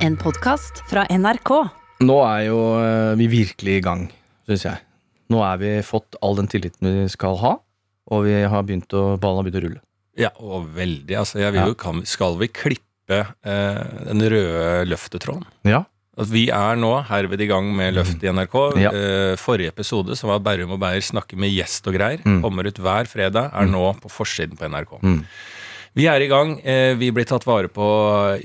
En podkast fra NRK. Nå er jo eh, vi virkelig i gang, syns jeg. Nå er vi fått all den tilliten vi skal ha, og vi har begynt å, ballen har begynt å rulle. Ja, og veldig. Altså, jeg vil jo, kan, skal vi klippe eh, den røde løftetråden? Ja. Altså, vi er nå herved i gang med løft i NRK. Ja. Eh, forrige episode, som var Berrum og Beyer snakker med gjest og greier, Mm. kommer ut hver fredag, er nå på forsiden på NRK. Mm. Vi er i gang. Eh, vi blir tatt vare på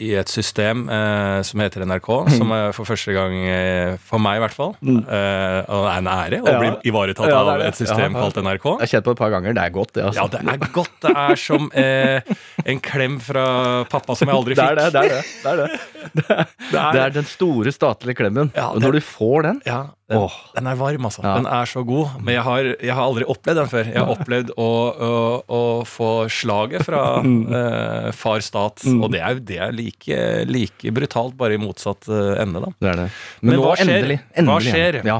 i et system eh, som heter NRK, som er for første gang, eh, for meg i hvert fall, eh, og det er en ære å Mm. Bli ivaretatt Ja, av et system Ja, kalt NRK. Jeg har kjent på det et par ganger. Det er godt, det. Altså. Ja, det er godt. Det er som eh, en klem fra pappa som jeg aldri det fikk. er det. Det er det. Det er, det. det er den store statlige klemmen. Og når du får den Ja, den, oh. den er varm, altså. Ja. Den er så god. Men jeg har, jeg har aldri opplevd den før. Jeg har opplevd å, å, å få slaget fra eh, far stat, Mm. og det er jo det er like, like brutalt, bare i motsatt eh, ende, da. Det er det. Men Men, nå hva skjer? endelig. Hva skjer? Ja.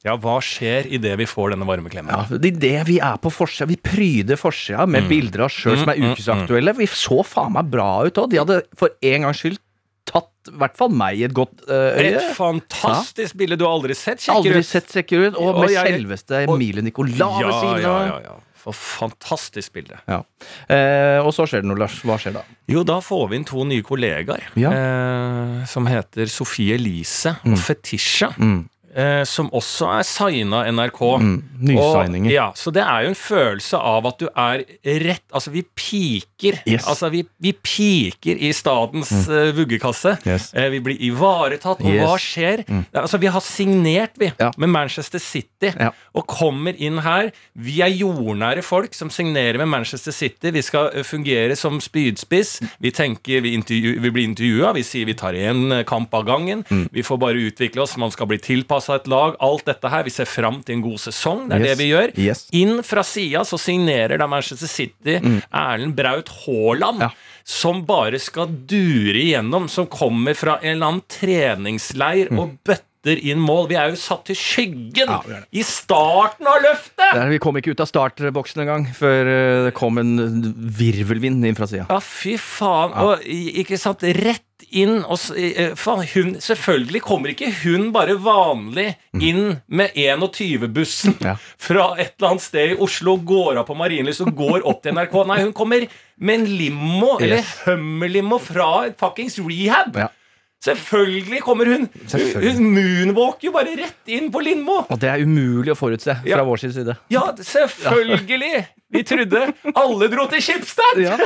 Ja, hva skjer idet vi får denne varme klemmen? Ja, det er det vi er på forsida. Vi pryder forsida med bilder av oss sjøl som er Mm, mm, ukesaktuelle. Vi så faen meg bra ut òg. De hadde for en gangs skyld tatt i hvert fall meg i et godt uh, øye. Et fantastisk bilde du har aldri sett, Aldri kjekker ut. sett sikker ut. Og med jeg- selveste Emilie Nicolas ved siden av. ja, ja. For fantastisk bilde. Ja. Eh, og så skjer det noe, Lars. Hva skjer da? Jo, da får vi inn to nye kollegaer. Ja. Eh, som heter Sofie Elise og Fetisha. Mm. Eh, som også er signa NRK. Mm. Nysigninger. Og, ja, så det er jo en følelse av at du er rett Altså, vi piker. Yes. Altså, vi, vi piker i statens eh, vuggekasse. Yes. Eh, vi blir ivaretatt, og hva skjer? skjer? Altså, vi har signert, vi, Ja. med Manchester City, Ja. og kommer inn her. Vi er jordnære folk som signerer med Manchester City. Vi skal eh, fungere som spydspiss. Vi tenker, vi, intervju, vi blir intervjua, vi sier vi tar én kamp av gangen. Mm. Vi får bare utvikle oss, man skal bli tilpassa et lag. Alt dette her. Vi ser fram til en god sesong. Det er Yes. det vi gjør. Yes. Inn fra sida så signerer da Manchester City Erlend Braut Haaland. Mm. Ja. Som bare skal dure igjennom, som kommer fra en eller annen treningsleir og bøtter inn mål. Vi er jo satt til skyggen Mm. Ja, i starten av løftet! Der, vi kom ikke ut av startboksen engang før eh, det kom en virvelvind inn fra sida. Ja, fy faen. Og ikke sant, rett inn og eh, faen, hun, Selvfølgelig kommer ikke hun bare vanlig inn med 21-bussen Ja. fra et eller annet sted i Oslo, går av på Marienlyst og går opp til NRK. Nei, hun kommer med en limo, eller Yes. eller hummerlimo, fra et fuckings rehab. Ja. Selvfølgelig kommer hun! Hun, Selvfølgelig. hun moonwalker jo bare rett inn på Lindmo. Og det er umulig å forutse fra Ja. vår side. Ja, selvfølgelig! Vi trodde alle dro til Schibsted! Ja.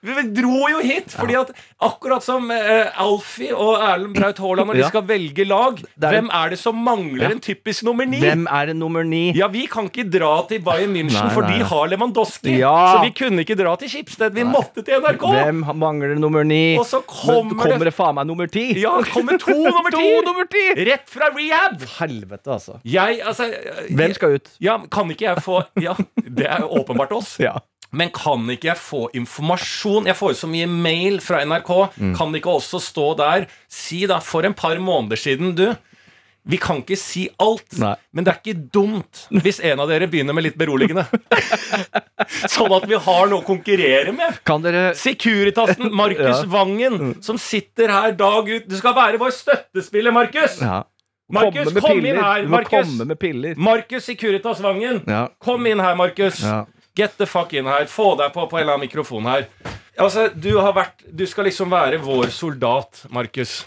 Vi dro jo hit, fordi at akkurat som uh, Alfie og Erlend Braut Haaland når de skal velge lag, hvem er det som mangler en typisk nummer ni? Hvem er det nummer ni? Ja, Vi kan ikke dra til Bayern München, Nei, for nei, de har Lewandowski. Ja. Så vi kunne ikke dra til Schibsted. Vi måtte til NRK! Hvem mangler nummer ni? Og så Men kommer, kommer det faen meg nummer ti? Ja, det kommer to nummer To ti! nummer ti! Rett fra rehab! Helvete, altså. Jeg, altså Hvem skal ut? Ja, kan ikke jeg få Ja, det er åpenbart oss. Ja. Men kan ikke jeg få informasjon? Jeg får jo så mye mail fra NRK. Mm. Kan det ikke også stå der? Si da, for en par måneder siden, du. Vi kan ikke si alt, Nei. men det er ikke dumt hvis en av dere begynner med litt beroligende. sånn at vi har noe å konkurrere med. Kan dere Securitasen Markus Ja. Vangen, som sitter her dag ut Du skal være vår støttespiller, Markus! ja. Markus, kom, kom inn her, Markus. Markus Securitas Vangen. Ja. Kom inn her, Markus. Ja. Get the fuck in her. Få deg på på en eller annen mikrofon her. Altså, Du har vært Du skal liksom være vår soldat, Markus.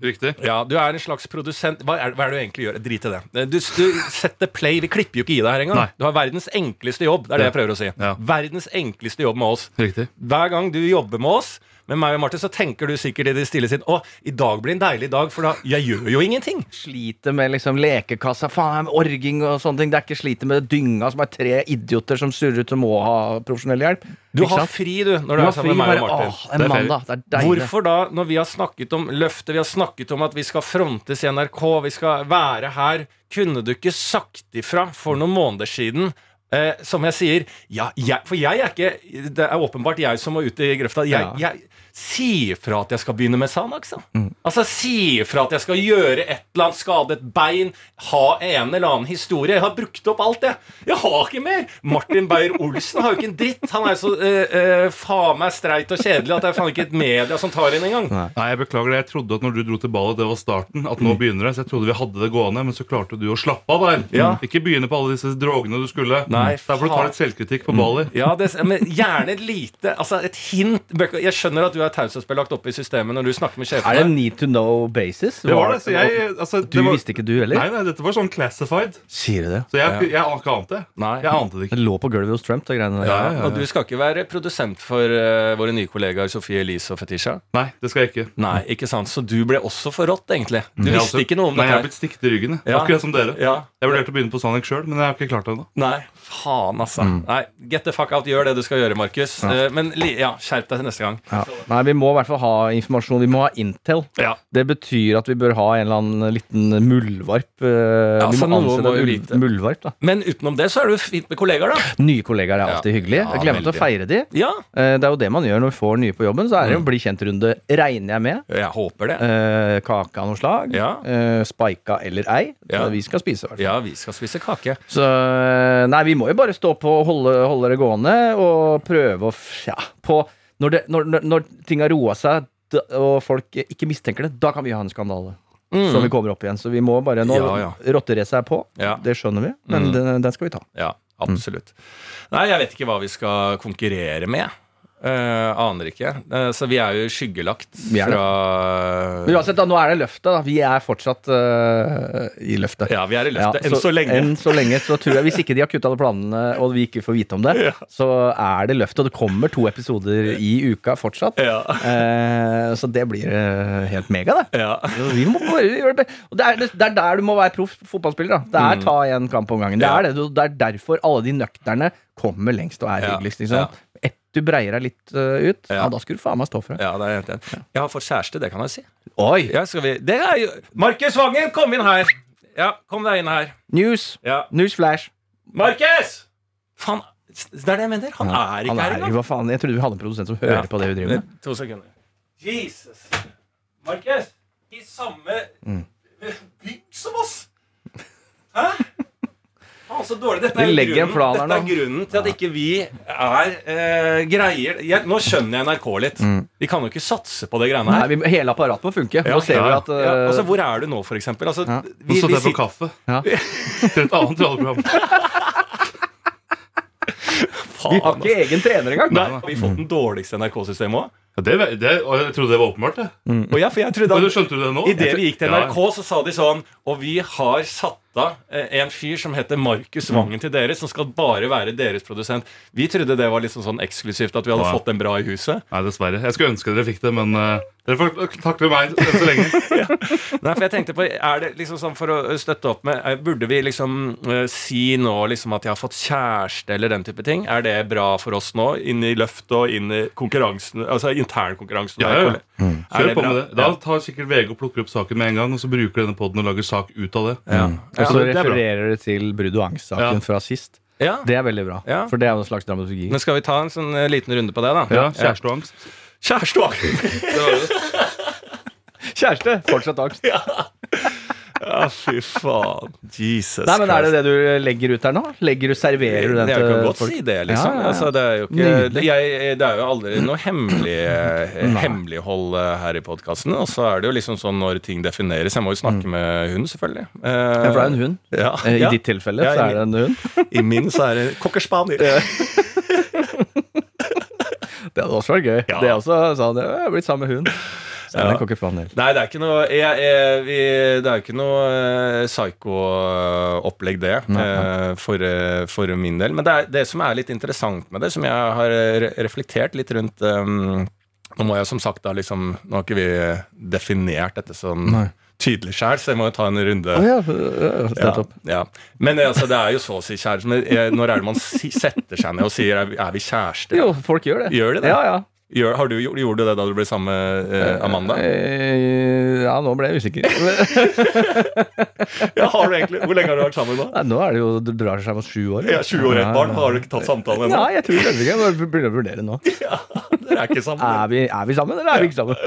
Riktig. Ja, Du er en slags produsent Hva er, hva er det du egentlig gjør? Drit i det. Du, du setter play. Vi klipper jo ikke i deg her engang. Nei. Du har verdens enkleste jobb. Det er det jeg prøver å si. Ja. Verdens enkleste jobb med oss. Riktig. Hver gang du jobber med oss, med meg og Martin, så tenker du sikkert i det stille sinn Å, i dag blir en deilig dag, for da Jeg gjør jo ingenting. Sliter med liksom lekekassa, faen, orging og sånne ting. Det er ikke sliter med dynga som er tre idioter som surrer ut og må ha profesjonell hjelp. Du har fri, du, når Du du er sammen fri med meg og Martin. åh, en Det er mandag. Det er deilig. Hvorfor da, når vi har snakket om løftet, vi har snakket om at vi skal frontes i NRK, vi skal være her, kunne du ikke sagt ifra for noen måneder siden? Eh, som jeg sier, ja, jeg, for jeg er ikke Det er åpenbart jeg som må ut i grøfta. Jeg, Ja. jeg, Si ifra at jeg skal begynne med Sanax. Mm. Altså, Si ifra at jeg skal gjøre et eller annet, skade et bein, ha en eller annen historie. Jeg har brukt opp alt, jeg. Jeg har ikke mer! Martin Beyer-Olsen har jo ikke en dritt. Han er så uh, uh, faen meg streit og kjedelig at det er faen ikke et media som tar inn engang. Nei, jeg beklager det. Jeg trodde at når du dro til ballet, det var starten. At nå begynner det. Så jeg trodde vi hadde det gående, men så klarte du å slappe av der. Ja. Ikke begynne på alle disse drogene du skulle. Nei, Der får du ta litt selvkritikk på ballet. Ja, det, men gjerne et lite Altså et hint. Jeg skjønner at du er taushetsbelagt oppe i systemet når du snakker med Er det sjefene. need to know basis? Det var det, så jeg, altså, Du det var, visste ikke du heller? Nei, nei, dette var sånn classified. Sier du det? Så jeg, jeg, ante ikke det. Nei. Jeg ante det ikke. Det lå på gulvet hos Trump, det greiene der. Ja, ja, ja. Og du skal ikke være produsent for uh, våre nye kollegaer Sofie Elise og Fetisha? Nei, det skal jeg ikke. Nei, ikke sant? Så du ble også for rått, egentlig. Du Jeg visste også- ikke noe om Nei, det jeg har blitt stikket i ryggen. Ja. Akkurat som dere. Ja. Jeg vurderte å begynne på Sonic sjøl, men jeg har ikke klart det ennå. Nei, faen, altså. Nei, Get the fuck out, gjør det du skal gjøre, Markus. Eh, Men ja, skjerp deg til neste gang. Ja. Nei, vi må i hvert fall ha informasjon. Vi må ha Intel. Ja. Det betyr at vi bør ha en eller annen liten muldvarp. eh, Ja, vi må ansette en muldvarp. da Men utenom det så er det fint med kollegaer, da. Nye kollegaer er alltid hyggelig. Jeg glemte å feire de. Ja, Eh, Det er jo det man gjør når vi får nye på jobben. Så er det Mm. jo bli kjent-runde, regner jeg med. jeg håper det. Eh, kake av noe slag. Ja. Spika eller ei. Ja. vi skal spise, i hvert fall. Ja, vi skal spise kake. Så nei, vi må jo bare stå på og holde, holde det gående og prøve å Ja, på Når, det, når, når, når ting har roa seg og folk ikke mistenker det, da kan vi ha en skandale. Så vi kommer opp igjen. Så vi må bare Nå Mm. Ja, ja. rotterace er på, Ja. det skjønner vi, men Mm. den, den skal vi ta. Ja, absolutt. Nei, jeg vet ikke hva vi skal konkurrere med. Eh, aner ikke. Uh, så vi er jo skyggelagt Vi er fra Men uansett, da, nå er det løftet. da Vi er fortsatt uh, i løftet. Ja, vi er i løftet. Ja, enn så lenge. Enn så lenge så tror jeg Hvis ikke de har kutta alle planene, og vi ikke får vite om det, så er det løftet. Og det kommer to episoder i uka fortsatt. Ja. Så det blir helt mega, det. Ja. Vi må bare gjøre det. Og det er, det er der du må være proff fotballspiller. da Det er ta én kamp om gangen. Det Mm. Er, det. det er derfor alle de nøkterne kommer lengst og er Ja. hyggeligst. Liksom. Du breier deg litt uh, ut, Ja. ja. da skal du faen meg stå for det. Ja, det er helt enig. Jeg har fått kjæreste, det kan jeg si. Oi! Ja, skal vi Det er jo Markus Vangen, kom inn her! Ja, kom deg inn her. News! Ja. Newsflash. Markus! Faen, det er det jeg mener. Han Ja, er ikke han her er, engang. hva faen? Jeg trodde vi hadde en produsent som hører på det vi driver med. To sekunder. Jesus. Markus, i samme Mm. bygg som oss. Hæ? Faen, så dårlig. Dette er, grunnen, plan dette er grunnen til at ikke vi er eh, greier jeg, Nå skjønner jeg NRK litt. Vi kan jo ikke satse på det greiene Nei, her. vi, hele apparatet må funke. Ja, Nå ser vi at uh, Ja, altså, hvor er du nå, for eksempel? Altså, Ja. Nå vi, satt vi jeg på kaffe ja. til et annet radioprogram. Vi har ikke egen trener engang. Nei, har vi fått den dårligste NRK-systemet òg? Ja, det, det, og jeg trodde det var åpenbart. det. Og ja, for jeg trodde at Skjønte du det nå? Idet vi gikk til Ja, NRK, så sa de sånn Og vi har satt av eh, en fyr som heter Markus Vangen til dere, som skal bare være deres produsent. Vi trodde det var liksom sånn eksklusivt, at vi hadde Ja. fått en bra i huset. Nei, dessverre. Jeg skulle ønske dere fikk det, men uh, dere får takle meg enn så lenge. Nei, for jeg tenkte på, er det liksom sånn For å støtte opp med eh, Burde vi liksom uh, si nå liksom at jeg har fått kjæreste, eller den type ting? Er det bra for oss nå? Inn i løftet og inn i konkurransen, altså internkonkurransen? Ja, ja, ja. Er Kjør det på med det. Da tar sikkert VG og plukker opp saken med en gang, og så bruker denne podden og lager sak ut av det. Ja. Og så det er refererer det til brudd og angst-saken Ja. fra sist. Ja. Det er veldig bra. Ja. For det er jo en slags dramaturgi. Men skal vi ta en sånn eh, liten runde på det, da? Ja, Kjæreste og angst. Kjæreste og angst. Kjæreste! Fortsatt angst. Ja, fy faen. Jesus Nei, men Er det det du legger ut her nå? Legger du, Serverer du den Jeg kan godt folk? si det, liksom. Ja, ja, ja. Altså, det, er jo ikke, det, jeg, det er jo aldri noe hemmelig, eh, hemmelighold eh, her i podkasten. Og så er det jo liksom sånn når ting defineres. Jeg må jo snakke med hund, selvfølgelig. Uh, Ja, for det er en hund. Ja, Eh, I ditt tilfelle Ja, så er det en hund. I min så er det cockerspaniel. Det hadde også vært gøy. Ja. Det er også sånn, Jeg er blitt sammen med hund. Så det Ja. ikke. Nei, det er ikke noe jeg, jeg, vi, Det er jo ikke noe uh, psycho-opplegg, det, eh, for, eh, for min del. Men det, er, det som er litt interessant med det, som jeg har re reflektert litt rundt um, Nå må jeg som sagt da liksom Nå har ikke vi definert dette sånn Nei. tydelig sjøl, så jeg må jo ta en runde. Oh, ja, Ja, ja. Men altså, det er jo så å si kjæreste. Men når er det man setter seg ned og sier er, vi- er kjærester? Jo, folk gjør det. Gjør de det? Ja, ja. Gjør, har du, gjorde du det da du ble sammen med eh, Amanda? Eh, Ja, nå ble jeg usikker. Ja, har du egentlig, Hvor lenge har du vært sammen da? Nei, nå er det jo Du drar seg mot sju år. Ja, 20 år ja, barn. Har du ikke tatt samtalen ennå? Nei, jeg tror kanskje ikke. Jeg begynner begynne å vurdere nå. Ja, dere er ikke sammen. Er vi, er vi sammen, eller er vi ikke sammen?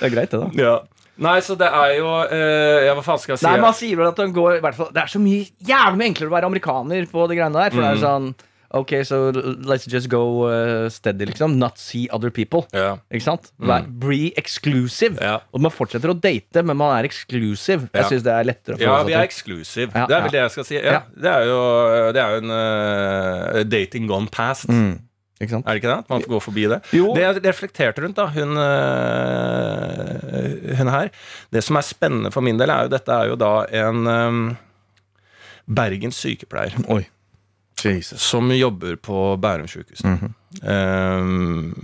Det er greit, det, da. Ja. Nei, så det er jo eh, Ja, hva faen skal jeg si? Nei, Man sier vel at den går i hvert fall Det er så mye jævlig mye enklere å være amerikaner på de greiene der. For det er jo sånn Ok, so let's just go uh, steady, liksom. Not see other people. ja. Ikke sant? Vær, Be exclusive. Ja. Og man fortsetter å date, men man er exclusive. Jeg syns det er lettere å Ja, forholde vi er exclusive. Ja, det er vel ja. det jeg skal si. Ja, Ja. Det er jo, det er jo en uh, dating gone past. Mm. Er det ikke det? Man får gå forbi det. Jo. Det jeg reflekterte rundt, da, hun, øh, hun her Det som er spennende for min del, er jo dette er jo da en um, Bergens sykepleier Oi. Jesus. som jobber på Bærum sykehus. -hmm. um,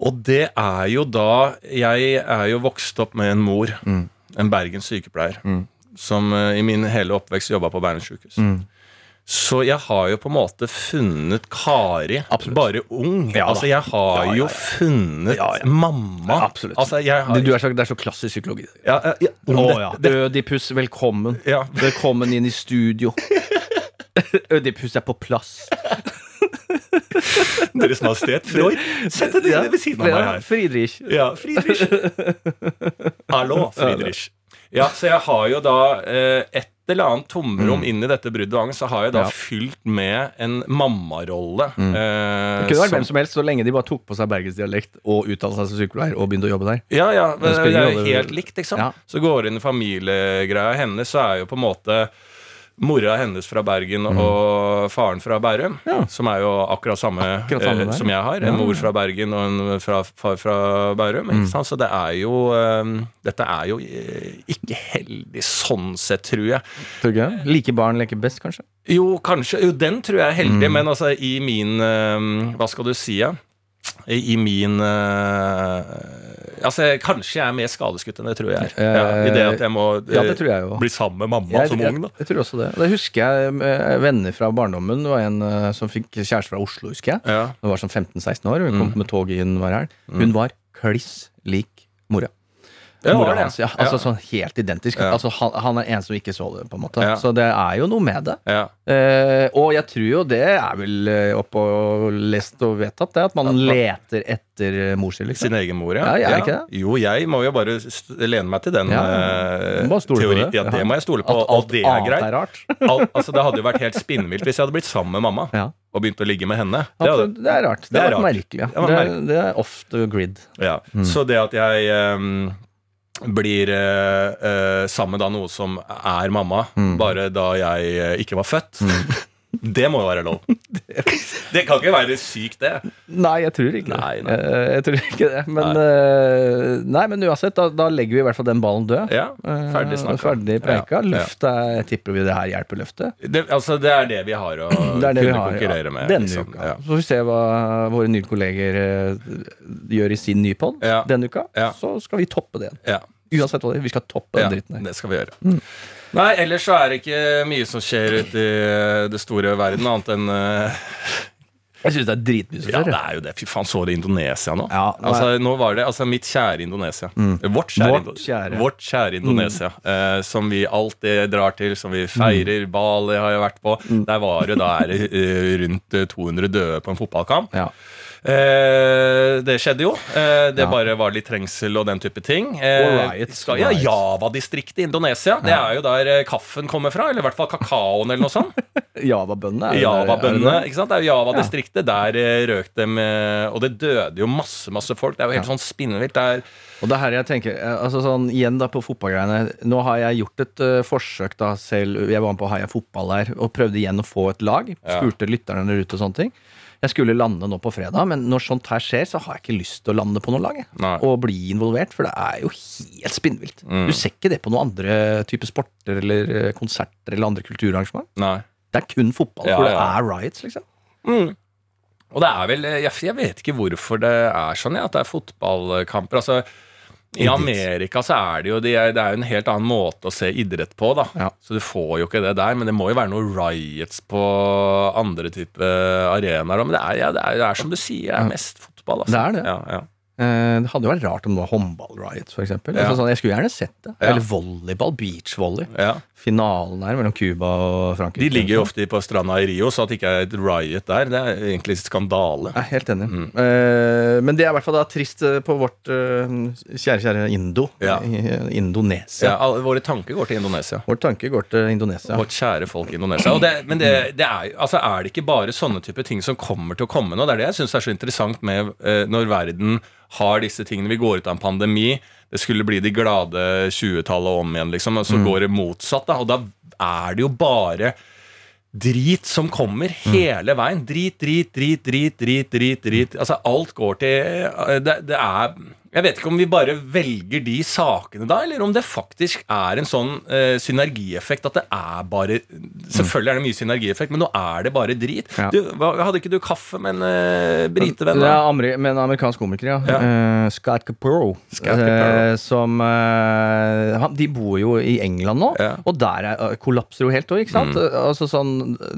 og det er jo da Jeg er jo vokst opp med en mor, Mm. en Bergens sykepleier, Mm. som uh, i min hele oppvekst jobba på Bærum sykehus. Mm. Så jeg har jo på en måte funnet Kari Absolutt. bare ung. Ja altså, jeg har Ja, jo ja. funnet mamma. Absolutt. Altså, har, Det, du er så, det er så klassisk psykologi. ja, ja, ja, Å ja. det, det, Ødipus, velkommen. ja. Velkommen inn i studio. Ødipus er på plass. Deres Majestet Freud. Sett deg ja, ved siden av meg her. Friedrich. Ja, Friedrich. Hallo, Friedrich. Ja, så jeg har jo da eh, et eller annet tomrom inn i dette bruddet og angst, så har jeg da Mm. Ja. fylt med en mammarolle. Mm. eh, Det kunne vært som- hvem som helst, så lenge de bare tok på seg bergensdialekt og uttalte seg som sykepleier og begynte å jobbe der. Ja, ja, Det det er jo helt likt, sant? Ja. Så går det inn i familiegreia hennes, så er jo på en måte mora hennes fra Bergen og faren fra Bærum, Mm. Ja. som er jo akkurat samme, Akkurat samme eh, som jeg har. En mor fra Bergen og en fra, far fra Bærum. Mm. Så det er jo eh, Dette er jo eh, ikke heldig sånn sett, tror jeg. Tror ikke det? Like barn leker best, kanskje? Jo, kanskje. Jo, den tror jeg er heldig, Mm. men altså i min eh, Hva skal du si, ja? I min eh, Altså, kanskje jeg er mer skadeskutt enn det tror jeg er. Ja, I det at jeg må Ja, eh, jeg bli sammen med mamma Jeg, som ung, da. jeg tror også det. Det husker jeg eh, venner fra barndommen. Det var en eh, som fikk kjæreste fra Oslo, husker jeg. Ja. Hun var sånn 15-16 år. Hun kom Mm. med toget inn hver helg. Hun var kliss lik mora. Ja, Mora hans, ja. Altså Ja. sånn helt identisk. Ja. Altså, han, han er en som ikke så det, på en måte. Ja. Så det er jo noe med det. Ja. Eh, og jeg tror jo det er vel oppe og lest og vedtatt, det. At man leter etter eh, mor si, liksom. Sin egen mor, ja. Ja, jeg. Jo, jeg må jo bare lene meg til den Ja, eh, må bare stole på teori. Ja, det må jeg stole på. At alt det er greit. er rart. Alt, altså, det hadde jo vært helt spinnvilt hvis jeg hadde blitt sammen med mamma Ja. og begynt å ligge med henne. Det hadde, det er rart. Det, Det er rart. merkelig. Ja. Det Det, er off the grid. Ja, Mm. Så det at jeg ehm, blir eh, eh, sammen da noe som er mamma, Mm. bare da jeg eh, ikke var født, det må jo være lov. det kan ikke være sykt, det. Nei, jeg tror ikke det. nei. nei. Jeg tror ikke det. Men, eh, nei, men uansett, da, da legger vi i hvert fall den ballen død. Ja, Ferdig Eh, snakka. Ferdig preika. Løftet Jeg tipper vi det her hjelper løftet. Det, altså, det er det vi har å Det det kunne har konkurrere ja. med. denne liksom. uka. Ja. Så får vi se hva våre nye kolleger eh, gjør i sin nye pod Ja. denne uka. Så skal vi toppe det. Ja. Uansett hva det er. Vi skal toppe den dritten her. det skal vi gjøre. Nei, ellers så er det ikke mye som skjer ute i det store verden, annet enn uh, Jeg syns det er dritmye som Ja, det er jo det. Fy faen, så du Indonesia nå? Ja, nå er- altså, nå var det altså, mitt kjære Indonesia. Vårt kjære, Vårt kjære. Vårt kjære Indonesia. eh, som vi alltid drar til, som vi feirer. Bali har jeg vært på. Der var det da er det eh, rundt eh, 200 døde på en fotballkamp. Ja. Eh, det skjedde jo. Eh, det Ja. bare var litt trengsel og den type ting. Eh, skal, ja. Java-distriktet i Indonesia. Det er jo der eh, kaffen kommer fra. Eller i hvert fall kakaoen, eller noe sånt. Java-bøndene. det? ikke sant? Det er jo Java-distriktet. Der eh, røk det Og det døde jo masse masse folk. Det er jo helt sånn spinnvilt. Det Og det her jeg tenker, eh, altså sånn igjen da på fotballgreiene Nå har jeg gjort et uh, forsøk da selv Jeg var med på Heia Fotball der og prøvde igjen å få et lag. Spurte lytterne der ute og sånne ting. Jeg skulle lande nå på fredag, men når sånt her skjer, så har jeg ikke lyst til å lande på noe lag. Og bli involvert, for det er jo helt spinnvilt. Mm. Du ser ikke det på noen andre typer sporter eller eh, konserter eller andre kulturarrangement. Nei. Det er kun fotball Ja, ja. det er riots, liksom. Mm. Og det er vel Jeg, jeg vet ikke hvorfor det er sånn, ja, at det er fotballkamper. Altså i Amerika så er det jo Det er, det er jo en helt annen måte å se idrett på, da. Ja. Så du får jo ikke det der. Men det må jo være noe riots på andre type arenaer. Men det er, ja, det er, det er som du sier, det er mest fotball. Altså. Det er det. Ja, ja. Eh, det hadde jo vært rart om det var håndball-riots, for eksempel. Ja. Altså, sånn, jeg skulle gjerne sett det. Eller volleyball, beachvolley. Ja. Finalen her mellom Cuba og Frankrike. De ligger jo ofte på stranda i Rio, så at det ikke er et riot der, det er egentlig skandale. Jeg er helt enig. Mm. Eh, men det er i hvert fall da trist eh, på vårt eh, kjære, kjære Indo. Ja. Indonesia. Ja, våre tanker går til Indonesia. Vår tanke går til Indonesia. Vårt kjære folk i Indonesia. Det, men det, det er, altså er det ikke bare sånne type ting som kommer til å komme nå? Det er det jeg syns er så interessant med når verden har disse tingene. Vi går ut av en pandemi. Det skulle bli de glade 20-tallet om igjen, liksom. Og så går det motsatt. Da, og da er det jo bare drit som kommer hele veien. Drit, drit, drit, drit, drit, drit, drit. Altså, alt går til eh, det, det er Jeg vet ikke om vi bare velger de sakene da, eller om det faktisk er en sånn eh, synergieffekt at det er bare Selvfølgelig er det mye synergieffekt, men nå er det bare drit. Ja. Du, hadde ikke du kaffe med en uh, britevenn? Ja? Med en amerikansk komiker, ja. Ja. Uh, Scott Capro. Uh, Eh, som uh, han, De bor jo i England nå, Ja. Og der er, kollapser jo helt òg, ikke sant? Mm. Altså sånn,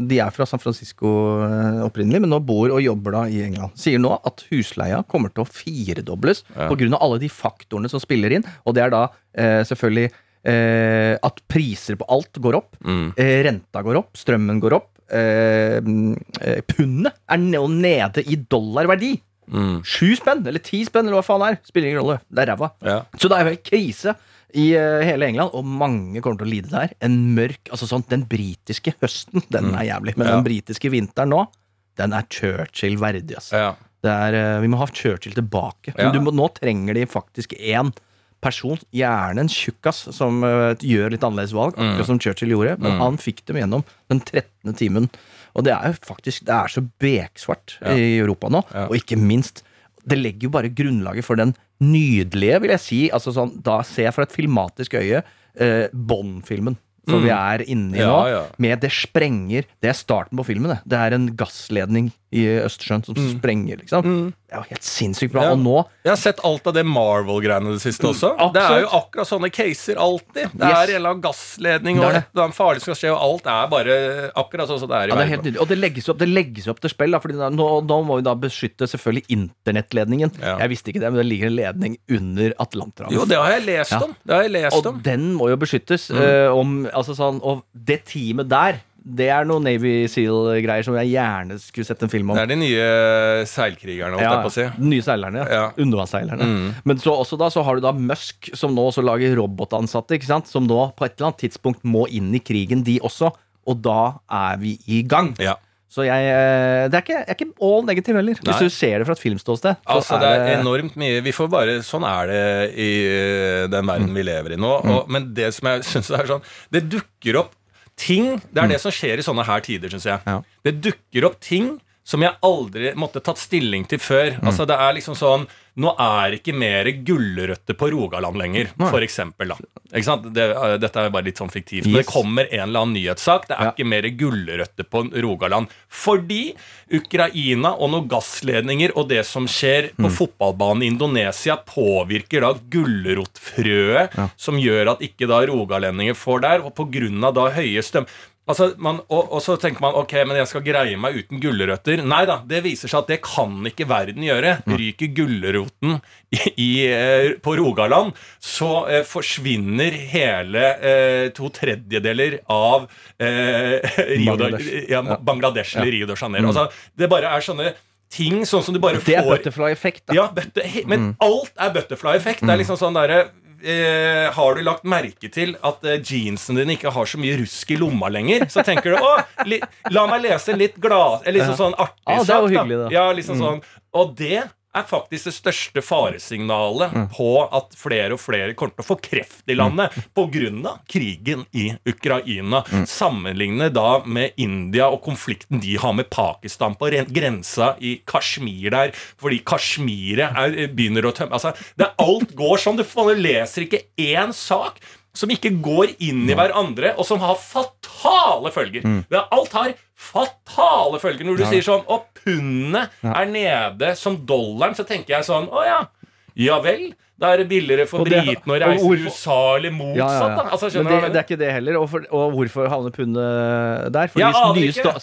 de er fra San Francisco eh, opprinnelig, men nå bor og jobber da i England. Sier nå at husleia kommer til å firedobles Ja. på av alle de faktorene som spiller inn, og det er da eh, selvfølgelig eh, at priser på alt går opp. Mm. Eh, renta går opp, strømmen går opp. Eh, mm, eh, pundet er nå nede i dollarverdi. Mm. Sju spenn, eller ti spenn, eller hva faen det er. Spiller ingen rolle. Det er ræva. Ja. Så det er jo helt krise i hele England, og mange kommer til å lide der. En mørk altså sånn, Den britiske høsten, den er jævlig. Men Mm. Ja. den britiske vinteren nå, den er Churchill verdig. Altså. Ja. Er, eh, vi må ha Churchill tilbake. Ja. Men du må, nå trenger de faktisk én person, gjerne en tjukkas, som uh, gjør litt annerledes valg, Mm. akkurat som Churchill gjorde. Men han fikk dem gjennom den 13. timen. Og det er jo faktisk Det er så beksvart Ja. i Europa nå. Ja. Og ikke minst, det legger jo bare grunnlaget for den nydelige, vil jeg si altså sånn, Da ser jeg fra et filmatisk øye eh, Bond-filmen. Som vi er inne i Mm. Nå. ja. Med det sprenger Det er starten på filmen. Det, det er en gassledning i Østersjøen som sprenger, liksom. Det er jo helt sinnssykt bra. Mm. Ja. Og nå Jeg har sett alt av det Marvel-greiene det siste også. Det er jo akkurat sånne caser alltid. Det Yes. er en eller annen gassledning, Det og er det. et eller annet farlig skal skje, og alt er bare akkurat sånn som det er i ja, det er verden. Og det legges opp, det legges opp til spill. Da, fordi da, nå, må vi da beskytte selvfølgelig internettledningen. Ja. Jeg visste ikke det, men det ligger en ledning under Atlanterhavet. Jo, det har jeg lest om. Det har jeg lest Og om. den må jo beskyttes. eh, om, altså sånn, og det teamet der, det er noen Navy Seal-greier som jeg gjerne skulle sett en film om. Det er de nye seilkrigerne, holdt Ja, jeg på å si. de nye seilerne. Ja. Undervannsseilerne. Mm. Men så også da så har du da Musk, som nå også lager robotansatte, ikke sant? som nå på et eller annet tidspunkt må inn i krigen, de også. Og da er vi i gang. Ja. Så jeg, eh, det er ikke, jeg er ikke all negativ heller, Nei. hvis du ser det fra et filmståsted. så Altså, det er enormt mye Vi får bare Sånn er det i eh, den verden vi lever i nå. Og, men det som jeg syns er sånn Det dukker opp ting Det er det som skjer i sånne her tider, syns jeg. Det dukker opp ting som jeg aldri måtte tatt stilling til før. Altså, det er liksom sånn Nå er ikke mer gulrøtter på Rogaland lenger, for eksempel. Da. Ikke sant? Det, eh, dette er bare litt sånn fiktivt. Men det kommer en eller annen nyhetssak. Det er Ja. ikke mer gulrøtter på Rogaland. Fordi Ukraina og noen gassledninger og det som skjer på fotballbanen i Indonesia, påvirker da gulrotfrøet, som gjør at ikke da rogalendinger får der. Og på grunn av da høye strøm... Altså, man, og, og så tenker man ok, men jeg skal greie meg uten gulrøtter. Nei da, det viser seg at det kan ikke verden gjøre. Ryker gulroten eh, på Rogaland, så eh, forsvinner hele eh, to tredjedeler av eh, Rio de, Bangladesh. ja, Bangladesh eller Rio de Janeiro. Altså, det bare er sånne ting sånn som du bare får Det er butterfly-effekt. da. ja, butter, men alt er butterfly-effekt. Det er liksom sånn derre eh, Har du lagt merke til at eh, jeansene dine ikke har så mye rusk i lomma lenger? Så tenker du å, li, la meg lese en litt glad Eller liksom sånn artig Ah, er sak, da. Ja, liksom sånn Og det er faktisk det største faresignalet på at flere og flere kommer til å få kreft i landet pga. krigen i Ukraina. Sammenligne da med India og konflikten de har med Pakistan på grensa i Kashmir der, fordi Kashmiret er, begynner å tømme altså, det Alt går sånn. Du leser ikke én sak som ikke går inn i hverandre, og som har fatale følger. Er, alt har fatale følger. Når du sier sånn Og pundet er nede som dollaren, så tenker jeg sånn Å ja. Ja vel. Da er det billigere for britene å reise til USA eller motsatt. Ja, ja, ja. Altså, det, det er ikke det heller. Og, for, og hvorfor havner pundet der? Fordi ja, nye, sta,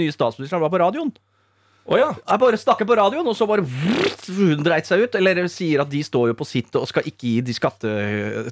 nye statsministeren var på radioen. Å ja. Jeg bare snakker på radioen, og så bare vrrt, hun dreit seg ut. Eller sier at de står jo på sitt og skal ikke gi de skatte,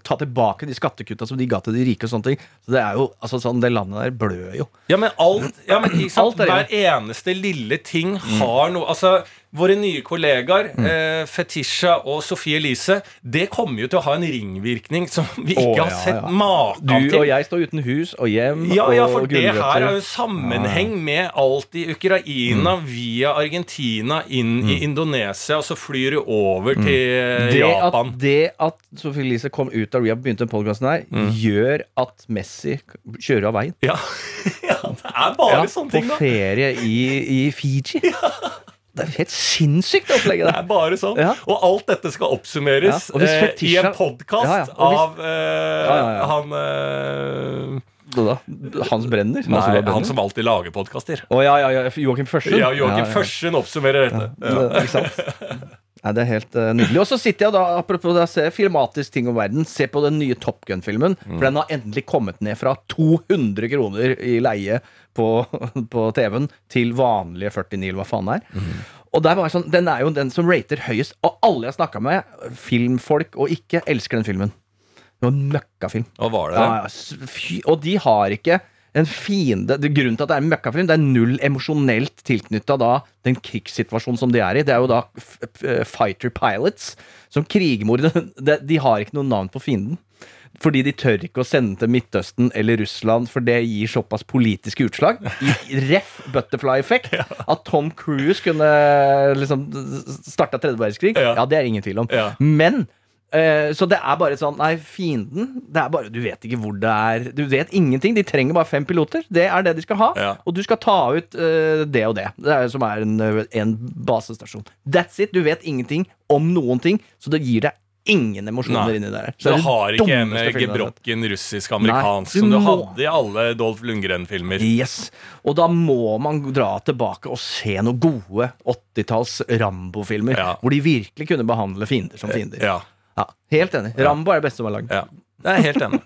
ta tilbake de skattekutta som de ga til de rike og sånne ting. Så det er jo, altså sånn, det landet der blør jo. Ja, men alt, ja, men sant? Alt er Hver eneste lille ting har noe Altså, våre nye kollegaer, eh, Fetisha og Sofie Elise, det kommer jo til å ha en ringvirkning som vi ikke oh, har ja, sett ja. maken Du og jeg står uten hus og hjem Ja, ja, for det her er jo sammenheng med alt i Ukraina via Argentina inn i Indonesia, og så flyr du over til eh, det Japan. at, det at Sophie Elise kom ut av rehab og begynte den podkasten her, gjør at Messi kjører av veien. Ja. ja, det er bare Ja, sånne ting, da. På ferie i, i Fiji. Det er helt sinnssykt, det opplegget Det der. er bare sånn. Ja. Og alt dette skal oppsummeres Ja, og eh, i en podkast Ja, hvis- av uh, han uh... Hans Brenner? Nei, Brenner? han som alltid lager podkaster. Oh, ja, ja, ja, Joakim Førsund? Ja, Joakim. Førsund oppsummerer dette. Ja. Det- Ikke sant? Nei, det er helt uh, nydelig. Og så sitter jeg da, apropos det, se filmatisk ting om verden, se på den nye Top Gun-filmen. For den har endelig kommet ned fra 200 kroner i leie på, på TV-en til vanlige 49, eller hva faen det er. Og der var sånn, Den er jo den som rater høyest. Og alle jeg snakka med, filmfolk og ikke, elsker den filmen. Det var en møkkafilm. Og var det? Ja, ja, fy, og de har ikke en fiende det, Grunnen til at det er en møkkafilm, det er null emosjonelt tilknytta den krigssituasjonen som de er i. Det er jo da f fighter pilots som krigermordere. De, har ikke noe navn på fienden. Fordi de tør ikke å sende til Midtøsten eller Russland, for det gir såpass politiske utslag. I ref butterfly-effekt. At Tom Cruise kunne liksom starta tredje verdenskrig, Ja. ja, det er ingen tvil om. Men eh, Så det er bare sånn Nei, fienden Det er bare Du vet ikke hvor det er Du vet ingenting. De trenger bare fem piloter. Det er det de skal ha. Ja. Og du skal ta ut uh, det og det. Det er, som er en, eh, en basestasjon. That's it. Du vet ingenting om noen ting, så det gir deg ingen emosjoner inni der. Så du har ikke en gebrokken russisk-amerikansk som du du må- hadde i alle Dolph Lundgren-filmer. Yes. Og da må man dra tilbake og se noen gode 80-talls Rambo-filmer. Ja. Hvor de virkelig kunne behandle fiender som fiender. Ja, Ja, helt enig. Rambo er det beste som er lagd. ja. Jeg er helt enig.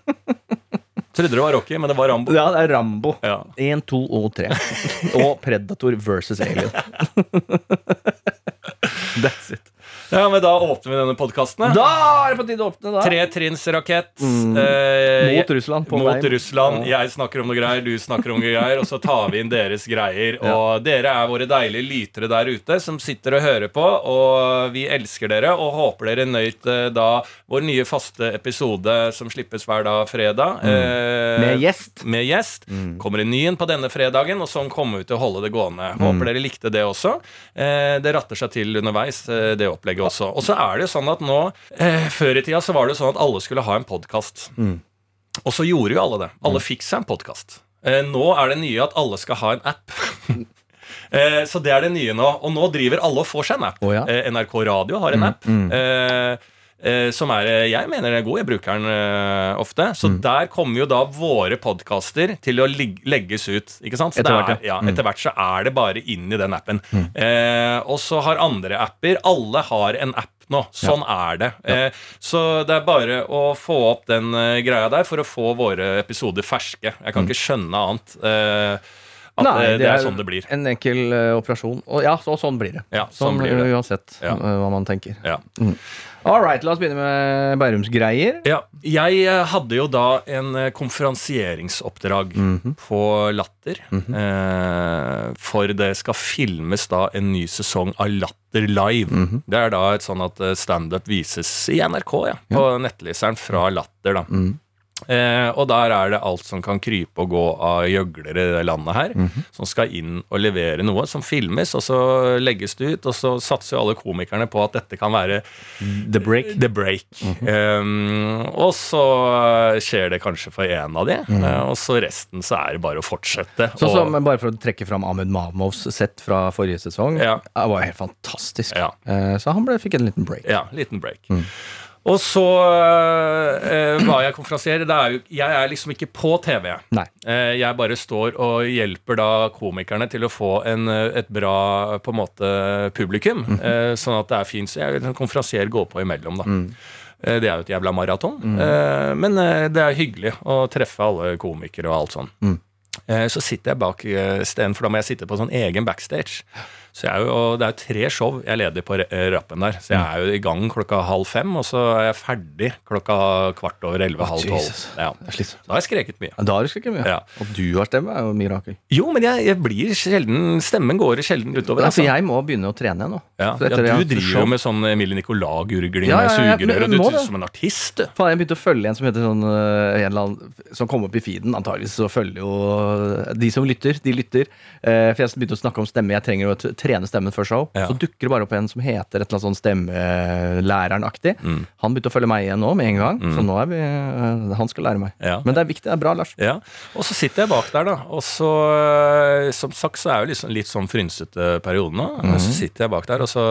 Trodde det var Rocky, men det var Rambo. Ja, det er Rambo. Ja. Én, to og tre. og Predator versus Alien. That's it. Ja, men da åpner vi denne podkasten. Da er det på tide å åpne, da. Tretrinnsrakett. Mm. eh, Mot Russland. På mot vei. Russland. Jeg snakker om noe greier, du snakker om noe greier, og så tar vi inn deres greier. Og dere er våre deilige lytere der ute som sitter og hører på, og vi elsker dere og håper dere nøyt eh, da vår nye faste episode som slippes hver dag fredag. eh, Mm. Med gjest. Mm. med gjest. Kommer en ny en på denne fredagen, og sånn kommer vi til å holde det gående. Mm. Håper dere likte det også. Eh, det ratter seg til underveis, eh, det opplegget også. Og så er det jo sånn at nå eh, Før i tida så var det jo sånn at alle skulle ha en podkast. Mm. Og så gjorde jo alle det. Alle fikk seg en podkast. Eh, nå er det nye at alle skal ha en app. Eh, Så det er det nye nå. Og nå driver alle og får seg en app. Oh, ja. Eh, NRK Radio har en app. Mm. eh, som er, eh, jeg mener er god. Jeg bruker den eh, ofte. Så Mm. der kommer jo da våre podkaster til å legges ut. Ikke sant? Så Etter hvert, er, ja, etter hvert så er det bare inn i den appen. Eh, og så har andre apper Alle har en app nå. Sånn er det. Eh, så det er bare å få opp den eh, greia der for å få våre episoder ferske. Jeg kan ikke skjønne annet. Eh, at Nei, det, det, er sånn det blir. En enkel uh, operasjon. Og ja, så, sånn blir det. Ja, sånn blir det. eh, Uansett Ja. eh, hva man tenker. Ja. All right, la oss begynne med Bærumsgreier. Ja, jeg eh, hadde jo da en eh, konferansieringsoppdrag på Latter. eh, for det skal filmes da en ny sesong av Latter Live. Det er da et sånn at eh, standup vises i NRK, ja, på nettleseren fra Latter. da. Eh, og der er det alt som kan krype og gå av gjøglere i det landet her, som skal inn og levere noe som filmes, og så legges det ut, og så satser jo alle komikerne på at dette kan være The Break. The Break. um, og så skjer det kanskje for en av de, eh, og så resten så er det bare å fortsette. Så, og, som, bare for å trekke fram Ahmed Mahmouds sett fra forrige sesong. Ja. Det var helt fantastisk. Ja. Eh, Så han ble, fikk en liten break. Ja, liten break. Og så eh, var jeg konferansier. Er jeg er liksom ikke på TV. Eh, jeg bare står og hjelper da komikerne til å få en, eh, et bra på en måte publikum. eh, sånn at det er fint. Så jeg en konferansier går på imellom, da. Eh, Det er jo et jævla maraton. Eh, Men eh, det er hyggelig å treffe alle komikere og alt sånn. Eh, Så sitter jeg bak eh, stenen, for da må jeg sitte på sånn egen backstage. Så jeg er jo, Det er jo tre show jeg leder på eh, rappen der. Så jeg er jo i gang klokka halv fem, og så er jeg ferdig klokka kvart over elleve, halv tolv. Ja. Da har jeg skreket mye. Ja, Da har du skreket mye. Ja. Og du har stemme, er jo mirakel. Jo, men jeg, jeg blir sjelden Stemmen går sjelden utover. Ja, altså. for jeg må begynne å trene igjen nå. Ja, ja, du driver jo med sånn Emilie Nicolas-gurgling Ja, med sugerør, og du er som en artist, du. Faen, jeg begynte å følge en som heter sånn øh, en eller annen Som kom opp i feeden. Antageligvis så følger jo øh, de som lytter, de lytter. Eh, for jeg begynte å snakke om stemme. Jeg trenger jo å t- trene stemmen før show. Ja. Så dukker det bare opp en som heter et eller annet sånn stemmelæreren-aktig. Mm. Han begynte å følge meg igjen nå med en gang. Så nå er vi øh, Han skal lære meg. Ja. Men det er viktig. Det er bra, Lars. Ja, Og så sitter jeg bak der, da. Og så, øh, som sagt, så er jo liksom litt sånn frynsete periode nå. Mm. Så sitter jeg bak der, og så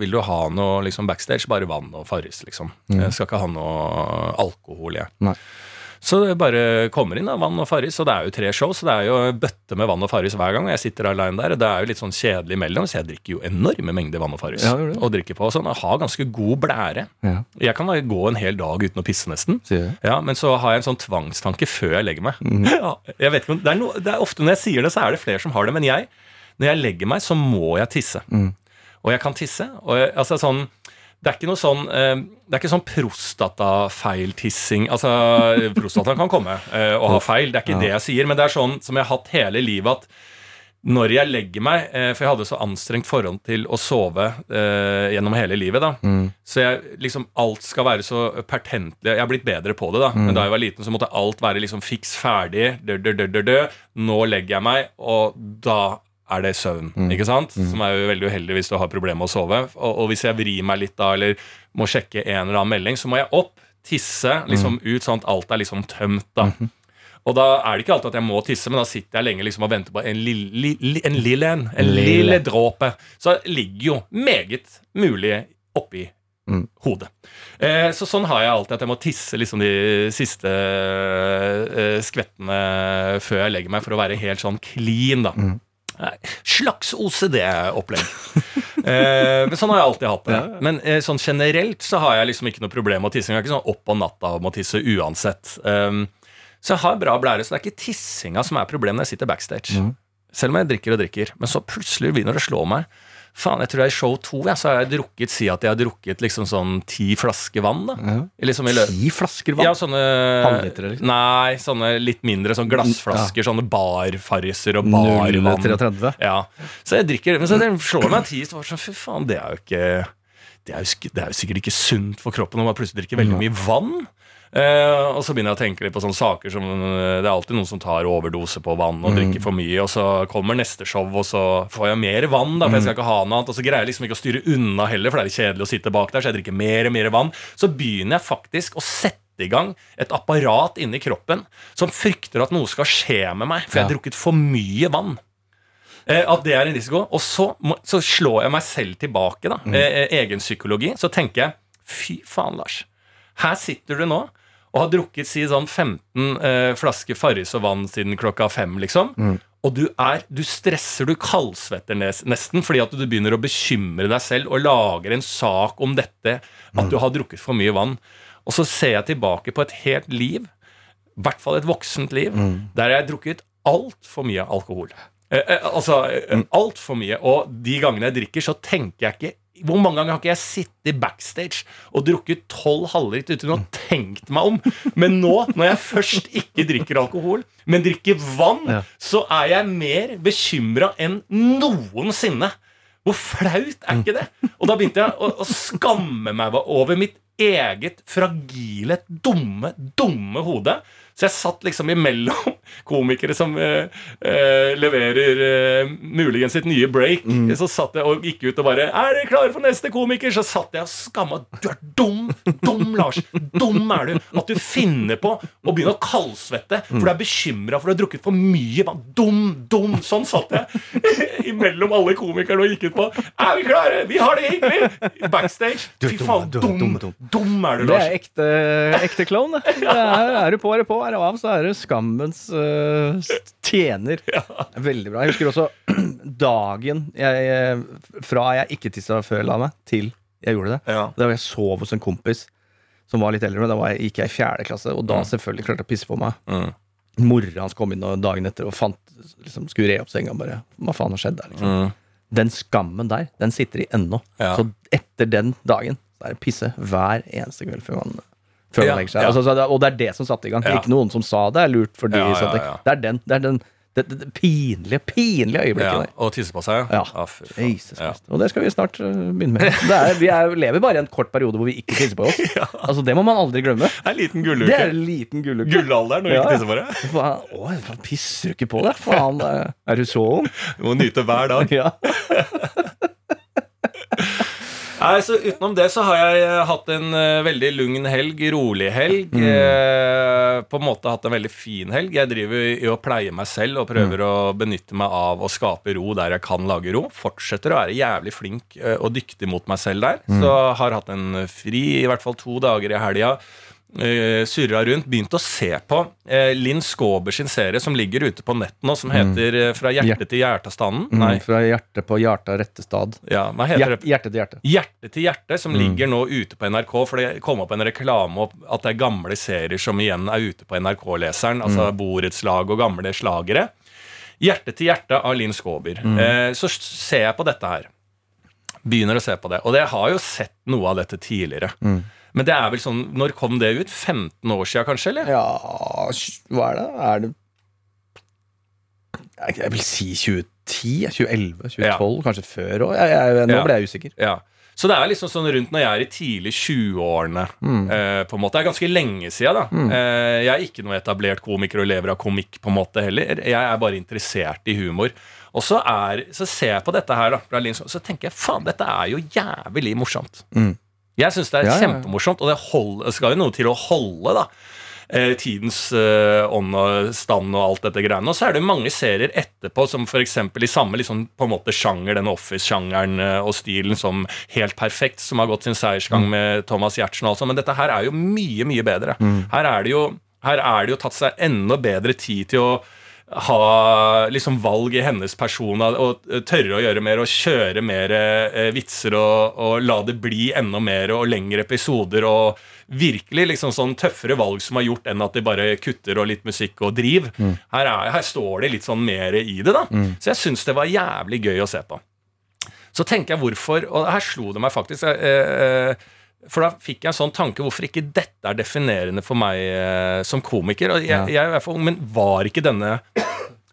vil du ha noe liksom backstage. Bare vann og Farris, liksom. Jeg skal ikke ha noe alkohol, jeg. Mhm. Nei. Så det bare kommer inn da, vann og Farris, og det er jo tre show, så det er jo bøtte med vann og Farris hver gang. og Jeg sitter alene der, og det er jo litt sånn kjedelig imellom, så jeg drikker jo enorme mengder vann og Farris. Ja, det? og drikker på og sånn. og har ganske god blære. Ja. Jeg kan bare gå en hel dag uten å pisse, nesten. Ja, Men så har jeg en sånn tvangstanke før jeg legger meg. Mm. Ja, jeg vet ikke om, det, er no, det er Ofte når jeg sier det, så er det flere som har det. Men jeg, når jeg legger meg, så må jeg tisse. Mm. Og jeg kan tisse. Og jeg, altså sånn det er ikke noe sånn eh, Det er ikke sånn prostatafeiltissing. Altså, prostataen kan komme eh, og ha feil, det er ikke det jeg sier. Men det er sånn som jeg har hatt hele livet, at når jeg legger meg eh, For jeg hadde så anstrengt forhold til å sove eh, gjennom hele livet. da Så jeg, liksom alt skal være så pertentlig. Jeg har blitt bedre på det. da Men da jeg var liten, så måtte alt være liksom fiks ferdig. Dø, dø, dø. Nå legger jeg meg, og da er det søvn. Ikke sant? Som er jo veldig uheldig hvis du har problemer med å sove. Og, og hvis jeg vrir meg litt da, eller må sjekke en eller annen melding, så må jeg opp, tisse liksom ut, sånn at alt er liksom tømt. da og da er det ikke alltid at jeg må tisse, men da sitter jeg lenge liksom og venter på en lille, en lille en. En Lille. lille dråpe. Så det ligger jo meget mulig oppi Mm. hodet. Eh, så sånn har jeg alltid at jeg må tisse liksom de siste eh, skvettene før jeg legger meg, for å være helt sånn clean, da. Nei, Slags OCD-opplegg. eh, men sånn har jeg alltid hatt det. Men eh, sånn generelt så har jeg liksom ikke noe problem med å tisse. Jeg er ikke sånn opp om natta og må tisse uansett. Um, så jeg har bra blære, så det er ikke tissinga som er problemet når jeg sitter backstage. Selv om jeg drikker og drikker. Men så plutselig begynner det å slå meg. Faen, jeg tror jeg i show to ja, så har jeg drukket Si at jeg har drukket liksom sånn ti flasker vann. da Ja. Liksom Ti flasker vann? ja, sånne Halvlitere, liksom? Nei, sånne litt mindre sånn glassflasker. Sånne barfarriser og barvann. 0,33. Ja. Så jeg drikker det. Men så det slår meg ti, så det sånn Fy faen, det er jo ikke det er, jo, det er jo sikkert ikke sunt for kroppen når man plutselig drikker veldig mye vann. Eh, og så begynner jeg å tenke litt på sånne saker som eh, Det er alltid noen som tar overdose på vann og drikker for mye, og så kommer neste show, og så får jeg mer vann, da, for jeg skal ikke ha noe annet. Og så greier jeg liksom ikke å styre unna heller, for det er litt kjedelig å sitte bak der, så jeg drikker mer og mer vann. Så begynner jeg faktisk å sette i gang et apparat inni kroppen som frykter at noe skal skje med meg, for jeg har drukket for mye vann. Eh, at det er en risiko. Og så, må, så slår jeg meg selv tilbake, da. Eh, eh, egen psykologi. Så tenker jeg fy faen, Lars. Her sitter du nå og har drukket si sånn 15 eh, flasker Farris og vann siden klokka fem, liksom. Og du er, du stresser, du kaldsvetter nesten fordi at du begynner å bekymre deg selv og lager en sak om dette, at du har drukket for mye vann. Og så ser jeg tilbake på et helt liv, i hvert fall et voksent liv, der jeg har drukket altfor mye alkohol. Eh, eh, altså eh, altfor mye. Og de gangene jeg drikker, så tenker jeg ikke Hvor mange ganger har ikke jeg sittet backstage og drukket tolv halvliter uten å ha tenkt meg om? Men nå, når jeg først ikke drikker alkohol, men drikker vann, Ja. så er jeg mer bekymra enn noensinne. Hvor flaut er ikke det? Og da begynte jeg å, å skamme meg over mitt eget fragile, dumme, dumme hode. Så jeg satt liksom imellom komikere som eh, eh, leverer eh, muligens sitt nye break. Så satt jeg og gikk ut og bare 'Er dere klare for neste komiker?' Så satt jeg og skamma. Du er dum! Dum, Lars! Dum er du! At du finner på å begynne å kaldsvette for du er bekymra for du har drukket for mye vann. Dum, dum! Sånn satt jeg imellom alle komikerne og gikk ut på 'Er vi klare? Vi har det hyggelig!' Backstage. Fy faen, dum, dum! dum. Dum er du, Lars. Det er ekte, ekte klovn, det. det er, er du på, er du på, er av, så er du skammens uh, tjener. Veldig bra. Jeg husker også dagen jeg, eh, fra jeg ikke tissa før jeg la meg, til jeg gjorde det. Ja. Da jeg sov hos en kompis som var litt eldre. men Da var jeg, gikk jeg i fjerde klasse, og da selvfølgelig klarte jeg å pisse på meg. Mm. Mora hans kom inn dagen etter og fant, liksom, skulle re opp senga. bare, Hva faen har skjedd der? liksom? Mm. Den skammen der, den sitter i ennå. Ja. Så etter den dagen så er det pisse hver eneste kveld før man, før man legger seg. ja. Altså, så og det er det som satte i gang. Ja. Ikke noen som sa det er lurt fordi Ja, ja, ja. Det er den, det er den det, det, det pinlige, pinlige øyeblikket Ja, der. og tisse på seg? Ja. Ah. Jesus Ja. Og det skal vi snart uh, begynne med. Det er, vi er, lever bare i en kort periode hvor vi ikke tisser på oss. Altså Det må man aldri glemme. Det er en liten Det er gulluke. en liten gulluke. Gullalderen når du Ja. ikke tisser på deg. Faen, Å, faen, pisser du ikke på deg? Faen, er du så ung? Du må nyte hver dag. Ja. Nei, så Utenom det så har jeg eh, hatt en eh, veldig lugn helg, rolig helg. Eh, på en måte hatt en veldig fin helg. Jeg driver i å pleie meg selv og prøver å benytte meg av å skape ro der jeg kan lage ro. Fortsetter å være jævlig flink eh, og dyktig mot meg selv der. Så har hatt en fri i hvert fall to dager i helga. Uh, surra rundt, begynt å se på uh, Linn Skåber sin serie som ligger ute på nett nå, som heter eh, Fra hjerte til hjertestanden. Nei, Mm, Fra hjerte på hjarta rette stad. ja, hva heter det? Hjerte, til hjerte. Hjerte til hjerte, som ligger nå ute på NRK. For det kom opp en reklame om at det er gamle serier som igjen er ute på NRK-leseren. Altså borettslag og gamle slagere. Hjerte til hjerte av Linn Skåber. Eh, så ser jeg på dette her. Begynner å se på det. Og jeg har jo sett noe av dette tidligere. Men det er vel sånn Når kom det ut? 15 år siden, kanskje? eller? Ja, hva er det? Er det Jeg vil si 2010? 2011? 2012? Kanskje før òg? Nå Ja. ble jeg usikker. Ja. Så det er liksom sånn rundt når jeg er i tidlig 20-årene. Eh, på en måte. Det er ganske lenge siden. da eh, Jeg er ikke noe etablert komiker og lever av komikk på en måte heller. Jeg er bare interessert i humor. Og så, er, så ser jeg på dette her, da så tenker jeg faen, dette er jo jævlig morsomt. Jeg syns det er Ja, kjempemorsomt, og det, hold, det skal jo noe til å holde, da. Eh, tidens eh, ånd og stand og alt dette greiene. Og så er det mange serier etterpå som f.eks. i samme liksom, på en måte sjanger, den Office-sjangeren eh, og stilen som Helt perfekt, som har gått sin seiersgang med Thomas Giertsen og alt sånt. Men dette her er jo mye, mye bedre. Her er det jo her er det jo tatt seg enda bedre tid til å ha liksom valg i hennes person og og tørre å gjøre mer og kjøre mer eh, vitser og, og la det bli enda mer og lengre episoder og virkelig liksom sånn tøffere valg som har gjort enn at de bare kutter og litt musikk og driv. Her, er, her står det litt sånn mer i det, da. Så jeg syns det var jævlig gøy å se på. Så tenker jeg hvorfor Og her slo det meg faktisk. Eh, eh, for da fikk jeg en sånn tanke hvorfor ikke dette er definerende for meg eh, som komiker. Og jeg, Ja. jeg i hvert fall Men var ikke denne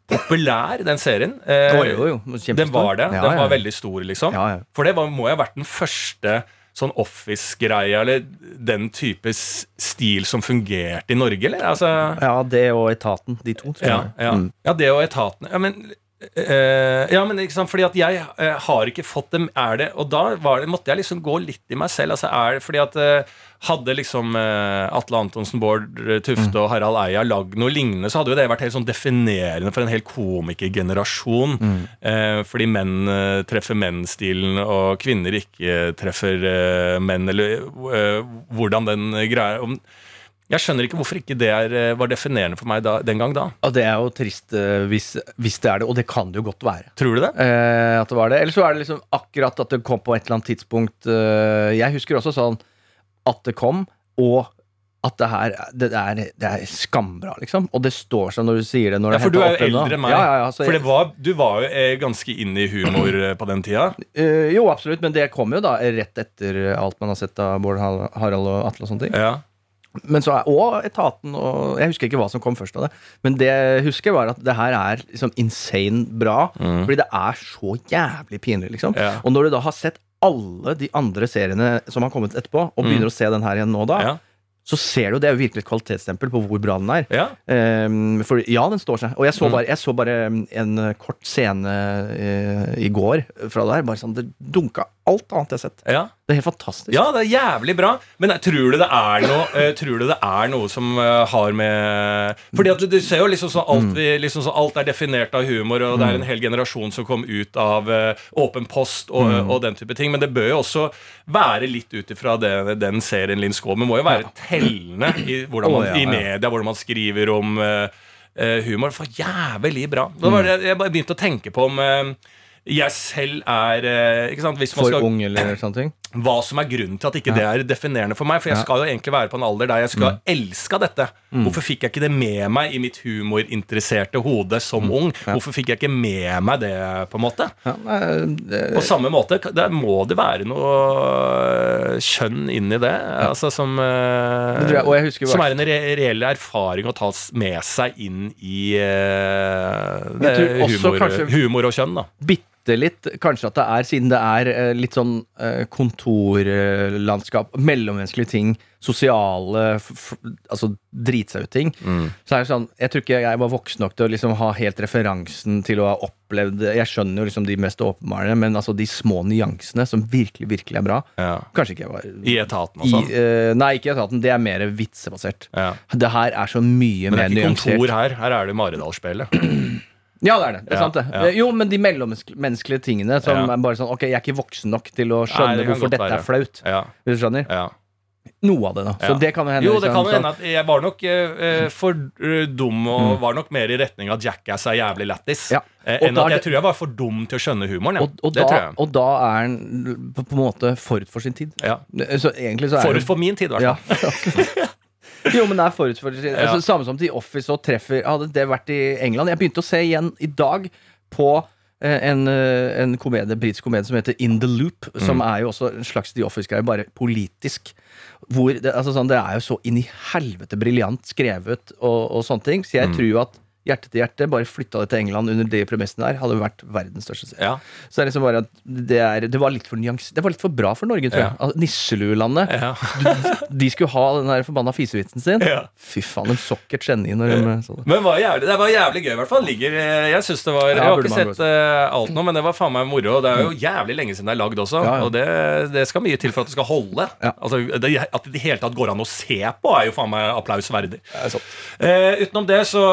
populær, den serien? Eh, jo, jo, kjempestor. den var det. Ja, den ja. var veldig stor, liksom. Ja, ja. For det var, må jo ha vært den første sånn Office-greia, eller den type stil som fungerte i Norge, eller? Altså, Ja, det og Etaten. De to, tror ja, jeg. ja. Mm. ja, det og etaten. Ja, men, eh, ja, men ikke sant, fordi at jeg uh, har ikke fått dem Er det Og da var det, måtte jeg liksom gå litt i meg selv. Altså, er det fordi at uh, Hadde liksom Atle Antonsen, Bård Tufte Mm. og Harald Eia lagd noe lignende, så hadde jo det vært helt sånn definerende for en hel komikergenerasjon. Mm. Fordi menn treffer menn-stilen, og kvinner ikke treffer menn, eller hvordan den greia Jeg skjønner ikke hvorfor ikke det er, eh, var definerende for meg da, den gang da. Og det er jo trist eh, hvis, hvis det er det, og det kan det jo godt være. Tror du det? Eh, at det var det. Eller så er det liksom akkurat at det kom på et eller annet tidspunkt eh, Jeg husker også sånn at det kom, og at det her Det er, det er skambra, liksom. Og det står seg når du sier det. Når Ja, det for du er jo eldre enn meg. Ja, ja, ja, så for det var, du var jo eh, ganske inne i humor på den tida. Uh, jo, absolutt, men det kom jo da rett etter alt man har sett av Bård Harald og Atle og sånne ting. Ja. Men så er, òg Etaten og Jeg husker ikke hva som kom først av det. Men det jeg husker, var at det her er liksom insane bra. Fordi det er så jævlig pinlig, liksom. Mm. Ja. Og når du da har sett alle de andre seriene som har kommet etterpå, og begynner å se den her igjen nå, da, Mm. Ja. så ser du det er jo virkelig et kvalitetsstempel på hvor bra den er. ja. Um, for ja, den står seg. Og jeg så Mm. bare, jeg så bare en eh, kort scene eh, i går fra der. Bare sånn, Det dunka alt annet jeg har sett. ja. Det er helt fantastisk. Ja, det er jævlig bra. Men eh, tror du det er noe, uh, tror du det er noe som uh, har med Fordi at du, du ser jo liksom så alt, Mm. vi, liksom så alt er definert av humor, og det er en hel generasjon som kom ut av uh, Åpen post og, Mm. og den type ting. Men det bør jo også være litt ut ifra den serien Linn Skåber. Må jo være tellende i, hvordan man, oh, ja, i media, hvordan man skriver om humor. For jævlig bra. Da Mm. var det, jeg begynte å tenke på om jeg selv er eh, ikke sant, For skal ung eller sånne ting. hva som er grunnen til at ikke det er definerende for meg. For jeg skal jo egentlig være på en alder der jeg skulle ha elska dette. Hvorfor fikk jeg ikke det med meg i mitt humorinteresserte hode som ung? Hvorfor fikk jeg ikke med meg det, på en måte? Ja, nei, det, På samme måte, der må det være noe øh, kjønn inn i det. Altså som Det jeg- jeg husker Som er en re reell erfaring å ta med seg inn i uh, det, humor, kanskje- humor og kjønn, da. bitte litt, kanskje at det er, siden det er eh, litt sånn eh, kontorlandskap, mellommenneskelige ting, sosiale Altså drite seg ut-ting. Så er det sånn Jeg tror ikke jeg var voksen nok til å liksom ha helt referansen til å ha opplevd Jeg skjønner jo liksom de mest åpenbare, men altså de små nyansene som virkelig, virkelig er bra Ja. Kanskje ikke jeg var I etaten altså? i, eh, Nei, ikke i etaten. Det er mer vitsebasert. Ja. Det her er så mye mer nyansert. Men det er ikke kontor her. Her er det Maridalsspillet. Ja, det er det. det, er Ja, sant det. ja. Jo, men de mellommenneskelige tingene som Ja. er bare sånn Ok, jeg er ikke voksen nok til å Nei, skjønne det hvorfor dette være. er flaut. Ja, Hvis du skjønner? ja. Noe av det, da. Så det kan hende. Jo, det liksom, kan sånn- hende at jeg var nok eh, for eh, dum og var nok mer i retning av Jackass er jævlig lættis. Ja. Eh, enn at jeg tror jeg var for dum til å skjønne humoren. Ja. og, og, da, og da er han på, på en måte forut for sin tid. Ja. Så egentlig så er Forut for min tid, i hvert fall. Jo, men det er forut for. Ja. Altså, samme som til Office og treffer Hadde det vært i England Jeg begynte å se igjen i dag på eh, en, eh, en komedie, britisk komedie som heter In The Loop, som Mm. er jo også en slags The Office-greie, bare politisk. Hvor det, altså sånn, det er jo så inn i helvete briljant skrevet og, og sånne ting. Så jeg Mm. tror jo at Hjerte til hjerte, bare flytta det til England under de premissene der, hadde vært verdens største serie. Ja. Så det er liksom bare at det, er, det var litt for nyans Det var litt for bra for Norge, tror jeg. Ja. Altså, Nisseluelandet. Ja. De skulle ha den der forbanna fisevitsen sin. Ja. Fy faen, de sokker geni når de så det. Men var jævlig, det var jævlig gøy, i hvert fall. Ligger, eh, jeg syns det var Jeg har ikke sett uh, alt nå, men det var faen meg moro. Det er jo jævlig lenge siden det er lagd også, og det, det skal mye til for at det skal holde. Altså, det, At det i det hele tatt går an å se på, er jo faen meg applaus verdig. Uh, utenom det så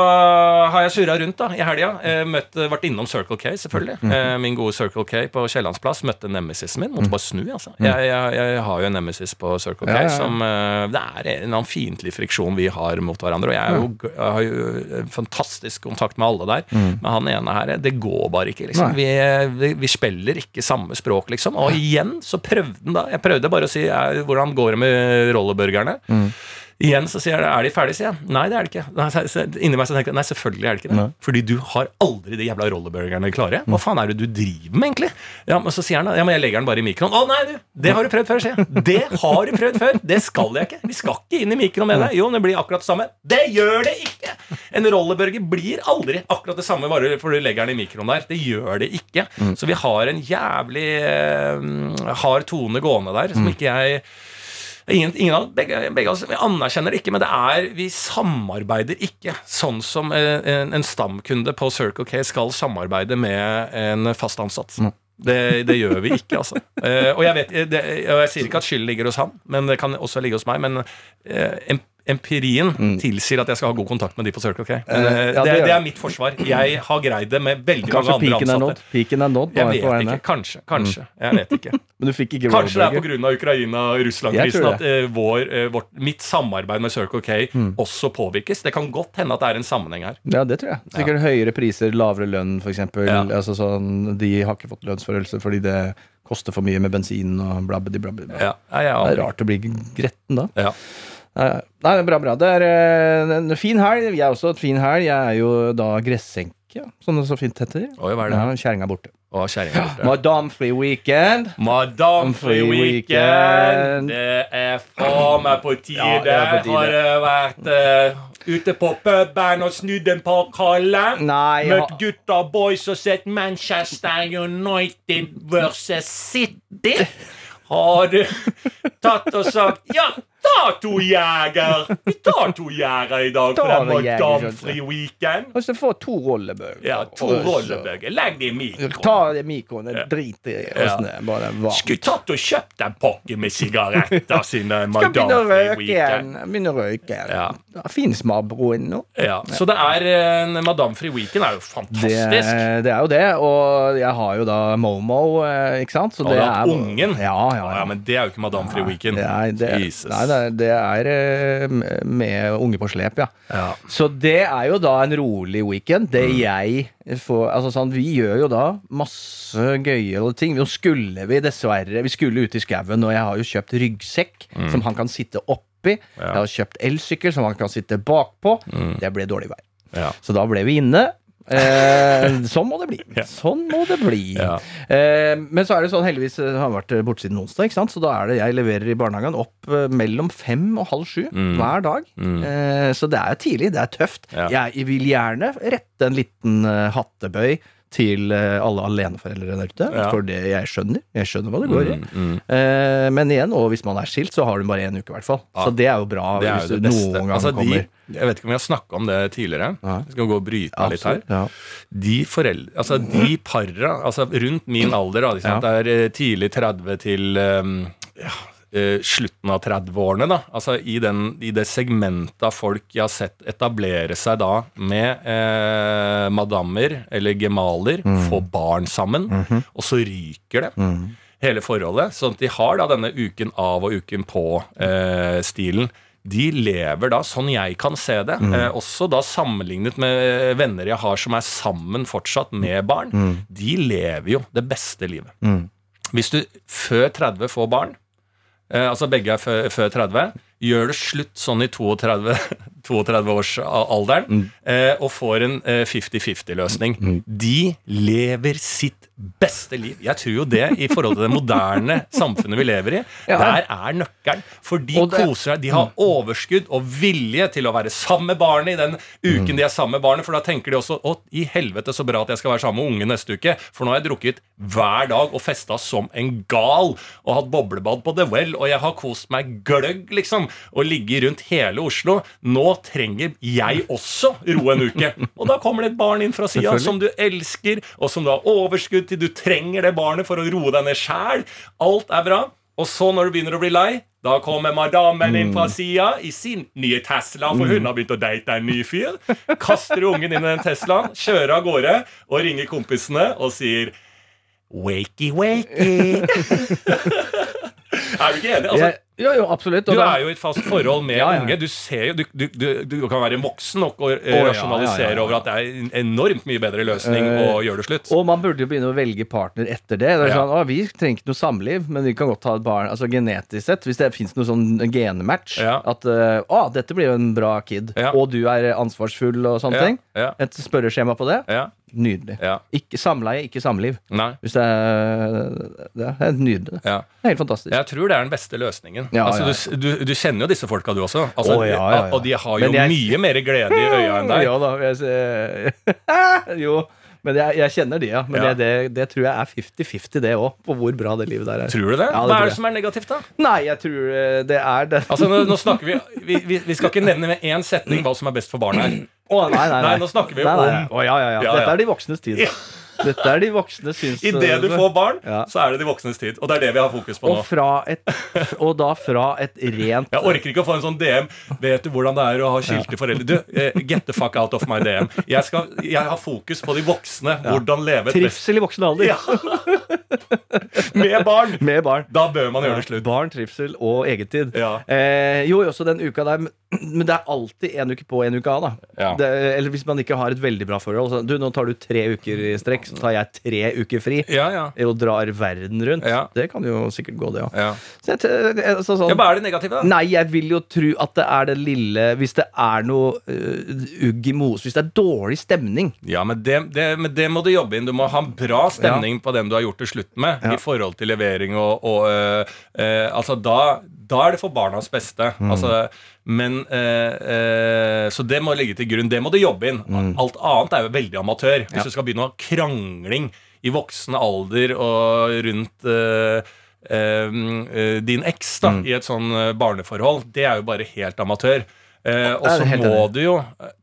har jeg surra rundt da i helga. Eh, vært innom Circle K, selvfølgelig. Mm. Eh, min gode Circle K på Kiellandsplass. Møtte nemesisen min. Måtte bare snu, altså. Mm. Jeg, jeg, jeg har jo en nemesis på Circle K Ja, ja, ja. som eh, Det er en annen fiendtlig friksjon vi har mot hverandre. Og jeg, jo, jeg har jo eh, fantastisk kontakt med alle der. Men han ene her, det går bare ikke. Liksom. Mm. Vi, vi, vi spiller ikke samme språk, liksom. Og igjen så prøvde han da Jeg prøvde bare å si eh, hvordan går det med rolleburgerne. Mm. Igjen så sier jeg er de ferdige, sier jeg. Nei, det er de ikke. Nei, Inni meg så tenker jeg nei, selvfølgelig er det ikke det. Fordi du har aldri de jævla rollerburgerne klare. Hva faen er det du driver med, egentlig? Ja, men Så sier han ja, men jeg legger den bare i mikroen. Å nei, du, det har du prøvd før, sier jeg. Det har du prøvd før. Det skal jeg ikke. Vi skal ikke inn i mikroen med deg. Jo, det blir akkurat det samme. Det gjør det ikke! En rollerburger blir aldri akkurat det samme bare for du legger den i mikroen der. Det gjør det ikke. Så vi har en jævlig eh, hard tone gående der som ikke jeg Ingen, ingen av begge, begge av oss vi anerkjenner det ikke, men det er vi samarbeider ikke sånn som eh, en, en stamkunde på Circle K skal samarbeide med en fast ansatt. Det, det gjør vi ikke, altså. Eh, og jeg, vet, det, og jeg sier ikke at skylden ligger hos han, men det kan også ligge hos meg. Men eh, mm. empirien tilsier at jeg skal ha god kontakt med de på Circle K. Men, Eh, eh, ja, det, det er, det er mitt forsvar. Jeg har greid det med veldig Kanskje mange andre ansatte. Kanskje. Piken er nådd Jeg vet ikke. Kanskje. Kanskje. Jeg vet ikke. Men ikke Kanskje det er pga. Ukraina-Russland-krisen at eh, vår, uh, vårt, mitt samarbeid med Circle K Mm. også påvirkes. Det kan godt hende at det er en sammenheng her. Ja, det tror jeg. Sikkert høyere priser, lavere lønn, f.eks. Ja. Altså sånn, de har ikke fått lønnsforhøyelse fordi det koster for mye med bensin og blabbedi blabbedi. bla. Ja, ja, ja. Det er rart å bli gretten da. Ja. Nei, det er bra, bra. Det er eh, en fin helg. Jeg er også et fin helg. Jeg er jo da gressenke, som det så fint heter. Oi, hva er det? Ja, Kjerringa er borte. Å, kjerringa borte. Madame Free Weekend. Madame Free Weekend. Det er faen meg på tide. Ja, det er på tide. Har eh, vært uh, ute på puben og snudd en par kaller. Møtt gutta boys og sett Manchester United versus City. Har du tatt og sagt Ja, ta to jeger! Vi tar to jeger i dag, det er vi Madame skjønner Weekend. Og så få to rollebøker. Ja, to rollebøker. Legg det i mikroen. Ta det i mikroen. Drit i åssen det er. Bare varmt. Skulle tatt og kjøpt en pakke med sigaretter siden det er Free røyke igjen. Weekend. Begynne å røyke igjen. Ja. Ja, Mabro smarbroen nå. Ja, så det er en Madame Free Weekend er jo fantastisk. det er jo det, og jeg har jo da Momo, eh, ikke sant? Så det er ungen. Ja, ja, Ja, ja. men det er jo ikke Madame Free Weekend. Nei, det, Jesus. nei, det er, eh, med unge på slep, ja. Ja. Så det er jo da en rolig weekend. Det jeg får Altså sånn, Vi gjør jo da masse gøyale ting. Nå skulle vi dessverre Vi skulle ut i skauen, og jeg har jo kjøpt ryggsekk som han kan sitte oppi. Jeg har kjøpt elsykkel som han kan sitte bakpå. Det ble dårlig vær. Ja. Så da ble vi inne. Eh, sånn må det bli. Sånn må det bli. Ja. Eh, men så er det sånn, heldigvis eh, har han vært borte siden onsdag, ikke sant? så da er det jeg leverer i barnehagen opp eh, mellom fem og halv sju hver dag. Eh, så det er tidlig, det er tøft. Ja. Jeg vil gjerne rette en liten eh, hattebøy til eh, alle aleneforeldre der ute, Ja. for det jeg skjønner. Jeg skjønner hva det går i. Mm, mm. Eh, men igjen, og hvis man er skilt, så har du bare én uke, i hvert fall. Ja. Så det er jo bra er hvis jo du noen gang Altså, de, kommer. Jeg vet ikke om vi har snakka om det tidligere. Vi skal gå og bryte meg litt her. Ja. De foreldre, altså de para altså rundt min alder, da, liksom, ja. det er eh, tidlig 30 til eh, ja, eh, slutten av 30-årene, da. Altså i, den, i det segmentet av folk jeg har sett etablere seg da med eh, madammer eller gemaler, få barn sammen, og så ryker det. Hele forholdet. Sånn at de har da denne uken av og uken på-stilen. De lever da, sånn jeg kan se det, eh, også da sammenlignet med venner jeg har som er sammen fortsatt med barn, de lever jo det beste livet. Hvis du før 30 får barn, eh, altså begge er før, før 30, gjør det slutt sånn i 32 32-årsalderen eh, og får en eh, 50-50-løsning. De lever sitt beste liv. Jeg tror jo det i forhold til det moderne samfunnet vi lever i. Ja. Der er nøkkelen. For de det- koser seg. De har overskudd og vilje til å være sammen med barnet i den uken de er sammen med barnet. For da tenker de også å, i helvete så bra at jeg skal være sammen med ungen neste uke. For nå har jeg drukket hver dag og festa som en gal. Og hatt boblebad på The Well. Og jeg har kost meg gløgg, liksom. Og ligget rundt hele Oslo. Nå trenger jeg også ro en uke. Og da kommer det et barn inn fra sida som du elsker, og som du har overskudd til. Du trenger det barnet for å roe deg ned sjæl. Alt er bra. Og så, når du begynner å bli lei, da kommer madammen inn fra sida i sin nye Tesla, for hun har begynt å date en ny fyr. Kaster ungen inn i den Teslaen, kjører av gårde og ringer kompisene og sier Wakey, wakey. er du ikke enig? Altså, Jeg- jo, jo, absolutt. du er jo i et fast forhold med Ja, ja. unge. Du ser jo, du, du, du, kan være voksen nok og oh, ja, rasjonalisere ja, ja, ja. over at det er en enormt mye bedre løsning uh, å gjøre det slutt. Og man burde jo begynne å velge partner etter det. det er Ja. sånn, vi trenger ikke noe samliv, men vi kan godt ha et barn. Altså Genetisk sett, hvis det fins noe sånn genmatch, Ja. at uh, å, dette blir jo en bra kid, Ja. og du er ansvarsfull og sånne Ja, ting. ja. Et spørreskjema på det. Nydelig. ja. Ikke samleie, ikke samliv. Nei. Hvis det er, det er nydelig. Ja. Det er helt fantastisk. Jeg tror det er den beste løsningen. Ja, altså. Du, du, du kjenner jo disse folka, du også. Altså, oh. Og de har jo jeg- mye mer glede i øya enn deg. Ja da, jeg, jo. Men jeg, jeg kjenner de, ja. Men Ja. det, det, det tror jeg er 50-50, det òg, på hvor bra det livet der er. Tror du det? Ja, det Hva er det som er negativt, da? Nei, jeg tror eh, det er det. Altså, nå, nå snakker vi, vi, vi skal ikke nevne med én setning hva som er best for barna her. Å, nei, nei, Nei, nå snakker vi nei, nei, om- nei. Å, ja, ja, ja. Ja, Dette ja. er de voksnes tid. Dette er de voksne syns... Idet du får barn, Ja. så er det de voksnes tid. Og det er det vi har fokus på og, nå. et, og da fra et rent Jeg orker ikke å få en sånn DM. Vet du hvordan det er å ha skilte foreldre? Du, eh, get the fuck out of my DM. Jeg, skal, jeg har fokus på de voksne. Hvordan leve et Trivsel i voksen alder. Ja. med barn. Med barn. Da bør man gjøre det slutt. Barn, trivsel og egetid. Ja. Eh, jo, også den uka der Men det er alltid en uke på, en uke av. da Ja. det, Eller hvis man ikke har et veldig bra forhold. Så, du, nå tar du tre uker i strekk, så tar jeg tre uker fri. Ja, ja. Og drar verden rundt. Ja. Det kan jo sikkert gå, det òg. ja. Så jeg, altså, sånn, ja hva er det negative, da? Nei, jeg vil jo tro at det er det lille Hvis det er noe uh, ugg i mos, hvis det er dårlig stemning Ja, men det, det, men det må du jobbe inn. Du må ha en bra stemning på den du har gjort det slutt med, i forhold til levering og, og uh, uh, Altså, da, da er det for barnas beste. Mm. Altså, men eh, eh, Så det må ligge til grunn. Det må du jobbe inn. Alt annet er jo veldig amatør. Hvis Mm. Ja. du skal begynne å ha krangling i voksen alder og rundt eh, øh, øh, din eks da, Mm. i et sånn øh, barneforhold, det er jo bare helt amatør. Eh, og så må enig. du jo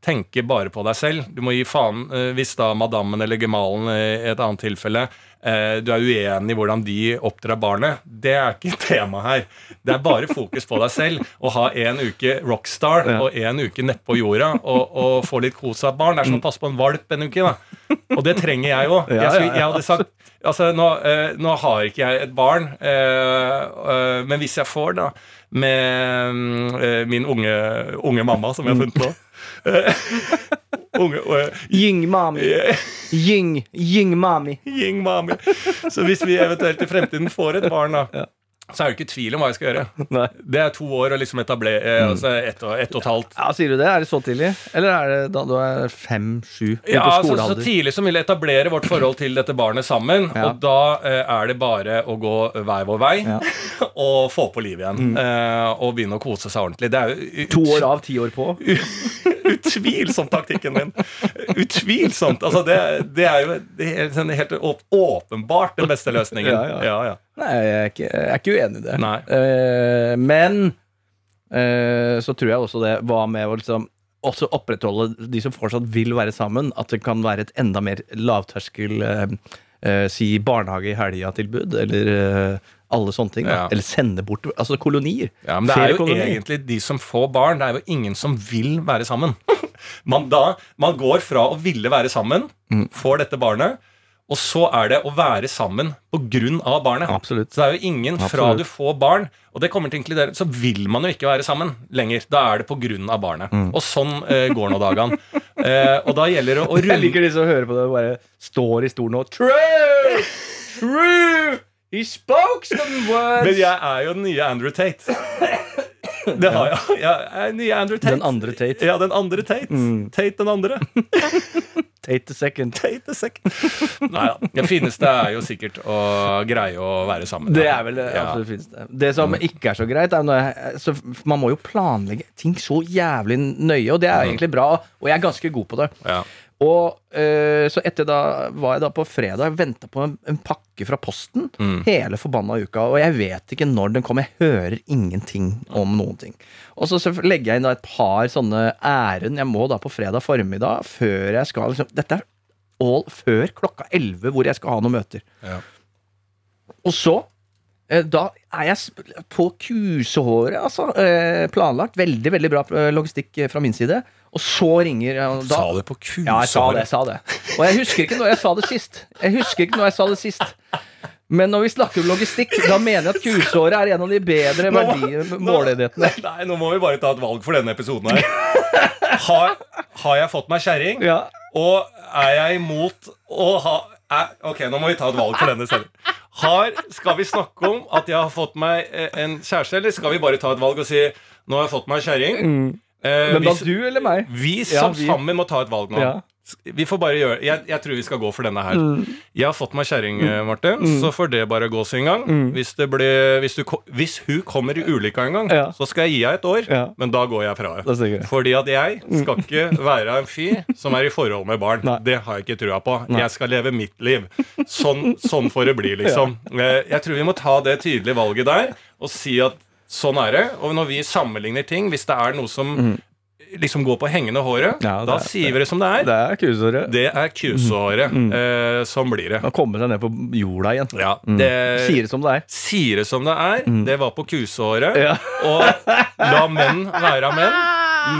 tenke bare på deg selv. Du må gi faen eh, hvis da madammen eller gemalen i et annet tilfelle eh, du er uenig i hvordan de oppdrar barnet. Det er ikke tema her. Det er bare fokus på deg selv. Å ha en uke rockstar og en uke nedpå jorda og, og få litt kos av barn. Det er som å passe på en valp en uke. da Og det trenger jeg òg. Jeg, jeg hadde sagt Altså, nå, eh, nå har ikke jeg et barn, eh, eh, men hvis jeg får, da, med mm, eh, min unge, unge mamma, som jeg har funnet eh, Unge eh, Ying mami. Ying. Ying mami. Ying mami. Så hvis vi eventuelt i fremtiden får et barn, da, så er det ikke tvil om hva jeg skal gjøre. Nei. Det er to år å liksom etablere mm. altså ett og, et og et halvt Ja, Sier du det? Er det så tidlig? Eller er det da du er fem-sju? Ja, altså, så tidlig som vil etablere vårt forhold til dette barnet sammen. Ja. Og da eh, er det bare å gå hver vår vei Ja. Mm. og få på livet igjen. Eh, og begynne å kose seg ordentlig. Det er jo To år av, ti år på? Utvilsomt taktikken min. Utvilsomt. Altså, det, det er jo det er sånn helt åpenbart den beste løsningen. Ja, ja. ja. Nei, jeg er ikke, jeg er ikke uenig i det. Eh, men uh, så tror jeg også det var med å liksom også opprettholde de som fortsatt vil være sammen. At det kan være et enda mer lavterskel uh, si barnehage i helga-tilbud, eller alle sånne ting. Da. Ja. Eller sende bort Altså kolonier. Ja, men det er jo kolonier. egentlig de som får barn. Det er jo ingen som vil være sammen. Man, da, man går fra å ville være sammen, Mm. får dette barnet, og så er det å være sammen av barnet. Absolutt. Så det er jo ingen fra du får barn, og det kommer til å inkludere, så vil man jo ikke være sammen lenger. Da er det av barnet. Mm. Og sånn eh, går nå dagene. Eh, og da gjelder det å Jeg liker de som hører på det og bare står i stolen og True! True! He spoke some words! Men jeg er jo den nye Andrew Tate. Det har jeg. Jeg er den nye Andrew Tate. Den andre Tate. Ja, den andre Tate. Tate den andre. Tate the second. Tate the second. Nei da. Det fineste er jo sikkert å greie å være sammen. Det er vel det Ja. absolutt fineste. Det som ikke er så greit, er når jeg, så Man må jo planlegge ting så jævlig nøye, og det er egentlig bra, og jeg er ganske god på det. Ja. Og eh, Så etter da var jeg da på fredag og venta på en, en pakke fra Posten Mm. hele forbanna uka, og jeg vet ikke når den kommer. Jeg hører ingenting om noen ting. Og så, så legger jeg inn da et par sånne ærend jeg må da på fredag formiddag før jeg skal liksom, Dette er all før klokka 11 hvor jeg skal ha noen møter. Ja. Og så eh, da er jeg på kusehåret, altså. eh, Planlagt. Veldig veldig bra logistikk fra min side. Og så ringer ja, da, Sa det på kusehåret. Ja, jeg sa det. jeg sa det Og jeg husker ikke når jeg sa det sist. Jeg husker ikke når jeg sa det sist. Men når vi snakker om logistikk, da mener jeg at kusehåret er en av de bedre måleenhetene. Nei, nå må vi bare ta et valg for denne episoden her. Har, har jeg fått meg kjerring? Ja. Og er jeg imot å ha er, Ok, nå må vi ta et valg for denne selv. Har, skal vi snakke om at jeg har fått meg eh, en kjæreste, eller skal vi bare ta et valg og si nå har jeg fått meg kjerring? Mm. Men da du eller meg? vi Ja, vi. sammen må ta et valg nå. Ja. Mm. Vi får bare gjøre jeg, jeg tror vi skal gå for denne her. Jeg har fått meg kjerring, eh, Martin, så får det bare gå sin gang. Hvis, det blir, hvis, du, hvis hun kommer i ulykka en gang, Mm. Ja. så skal jeg gi henne et år, Ja. men da går jeg fra henne. Fordi at jeg skal ikke være en fyr som er i forhold med barn. Nei. Det har jeg ikke trua på. Jeg skal leve mitt liv. Sånn, sånn får det bli, liksom. Ja. Jeg tror vi må ta det tydelige valget der og si at sånn er det. Og når vi sammenligner ting, hvis det er noe som liksom går på hengende håret, Mm. Ja, da er- sier vi det som det er. Det er kusehåret. Det er kusehåret. Mm. Eh, sånn blir det. Å komme seg ned på jorda igjen. Ja, Mm. det Sier det som det er. sier det som det er. Det var på kusehåret. Ja. Og la menn være menn.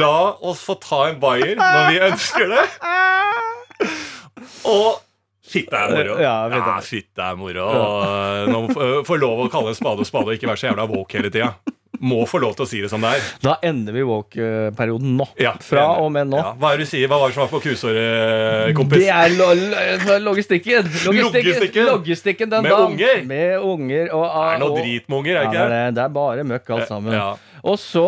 La oss få ta en bayer når vi ønsker det. Og Shit, det er moro. Ja. Ja, shit, det er moro. Og nå må få- få lov å kalle en spade spade og ikke være så jævla woke hele tida. Må få lov til å si det som det er. Da ender vi woke-perioden nå. Ja, Fra og med nå. Ja, hva er det du sier? Hva var det som var på kusehåret, kompis? Det er lo lo logistikken. Logistikken, Logistikken. den Med dagen. unger. Med unger. Og, Det er noe drit med unger, er det ikke det. det er bare møkk alt sammen. Ja. Og så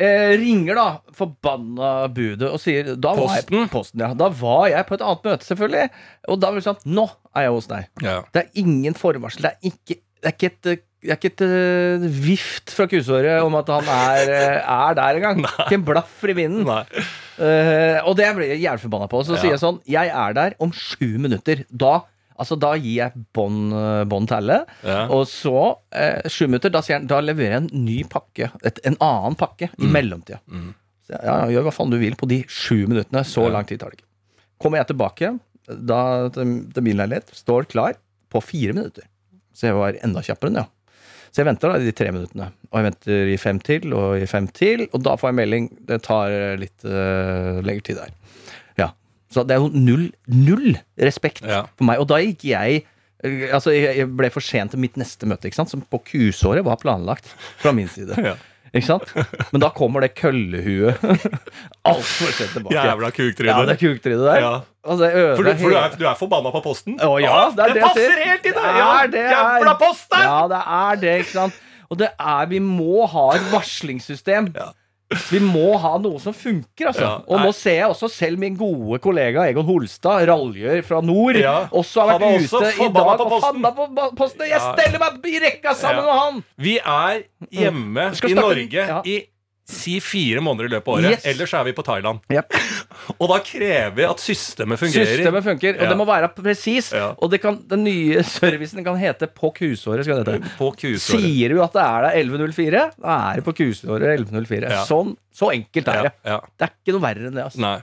eh, ringer da forbanna budet og sier da var jeg, Posten? Ja. Da var jeg på et annet møte, selvfølgelig. Og da var det sånn Nå er jeg hos deg. Ja. Det er ingen forvarsel. Det er ikke, det er ikke et det er ikke et uh, vift fra kusehåret om at han er, uh, er der engang. Ikke en blaff i vinden. Eh, og det blir jeg jævlig forbanna på. Så Ja. sier jeg sånn Jeg er der om sju minutter. Da Altså da gir jeg bånd bon bånd til alle. Ja. Og så, eh, sju minutter, da, han, da leverer jeg en ny pakke. Et, en annen pakke i mellomtida. Mm. Så jeg, ja, gjør hva faen du vil på de sju minuttene. Så Ja. lang tid tar det ikke. Kommer jeg tilbake da til, til min leilighet, står klar, på fire minutter. Så jeg var enda kjappere enn ja. Så jeg venter da i de tre minuttene. Og jeg venter i fem til og i fem til, og da får jeg melding. Det tar litt uh, lengre tid der. Så det er jo null, null respekt Ja. for meg. Og da gikk jeg eh, Altså, jeg ble for sent til mitt neste møte, ikke sant? som på kusåret var planlagt fra min side. Ja. Ikke sant? Men da kommer det køllehuet altfor sent tilbake. Jævla kuktryne. Ja, det er kuktrynet der. Ja. Altså, det For, du, for du, er, du er forbanna på Posten? Å, ja, Å, det det jeg passer helt i det! Det Ja, det er- Jævla Posten! Ja, det er det, ikke sant. Og det er Vi må ha et varslingssystem. Ja. Vi må ha noe som funker, altså. Ja, og nå ser jeg også selv min gode kollega Egon Holstad, raljør fra nord, Ja. også har vært ute i dag på og fanna på posten. Jeg steller meg i rekka sammen Ja. med han! Vi er hjemme i Norge i si fire måneder i løpet av året. Yes. Ellers er vi på Thailand. Yep. Og da krever vi at systemet fungerer. Systemet funker, og Ja. det må være presis. Ja. Og det kan, den nye servicen kan hete På kusåret. Skal det hete. På kusåret. Sier du at det er der 1104, da er det på kusåret 1104. Ja. Sånn, så enkelt er det. Det er ikke noe verre enn det. Altså. Nei.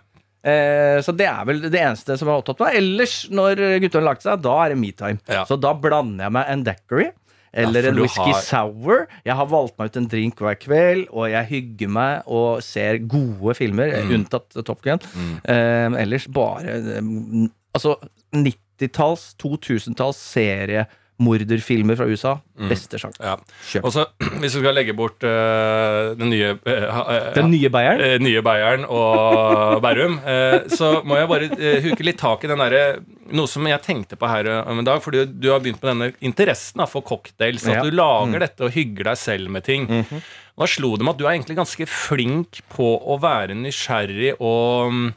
Eh, så det er vel det eneste som er opptatt meg. Ellers, når guttene har lagt seg, da er det metime. Ja. Så da blander jeg meg en daiquiri. Eller Ja, en whisky har- sour. Jeg har valgt meg ut en drink hver kveld, og jeg hygger meg og ser gode filmer, Mm. unntatt Top Gun. Eh, ellers bare eh, Altså 90-talls, 2000-talls seriemorderfilmer fra USA. Beste sjanse. Ja. Kjøp. Og så, hvis du skal legge bort eh, den nye eh, Den nye Beieren? eh, nye Beieren og Bærum, eh, så må jeg bare eh, huke litt tak i den derre Noe som jeg tenkte på her eh, om en dag, fordi du har begynt med denne interessen da, for cocktails. At Ja. du lager dette og hygger deg selv med ting. Da slo det meg at du er egentlig ganske flink på å være nysgjerrig og mm,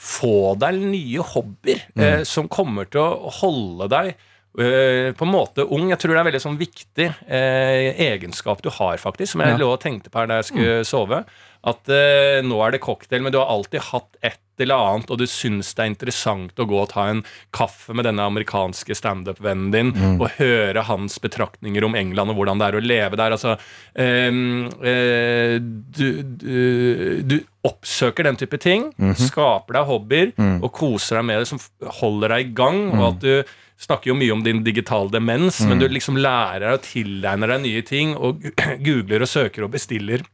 få deg nye hobbyer eh, som kommer til å holde deg eh, på en måte ung. Jeg tror det er en veldig sånn viktig eh, egenskap du har, faktisk, som jeg Ja. lå og tenkte på her da jeg skulle sove. At eh, nå er det cocktail, men du har alltid hatt et eller annet, og du syns det er interessant å gå og ta en kaffe med denne amerikanske standup-vennen din og høre hans betraktninger om England og hvordan det er å leve der. Altså, ehm, eh, du, du, du oppsøker den type ting, skaper deg hobbyer og koser deg med det som holder deg i gang, og at du snakker jo mye om din digitale demens, men du liksom lærer og tilegner deg nye ting, og googler og søker og bestiller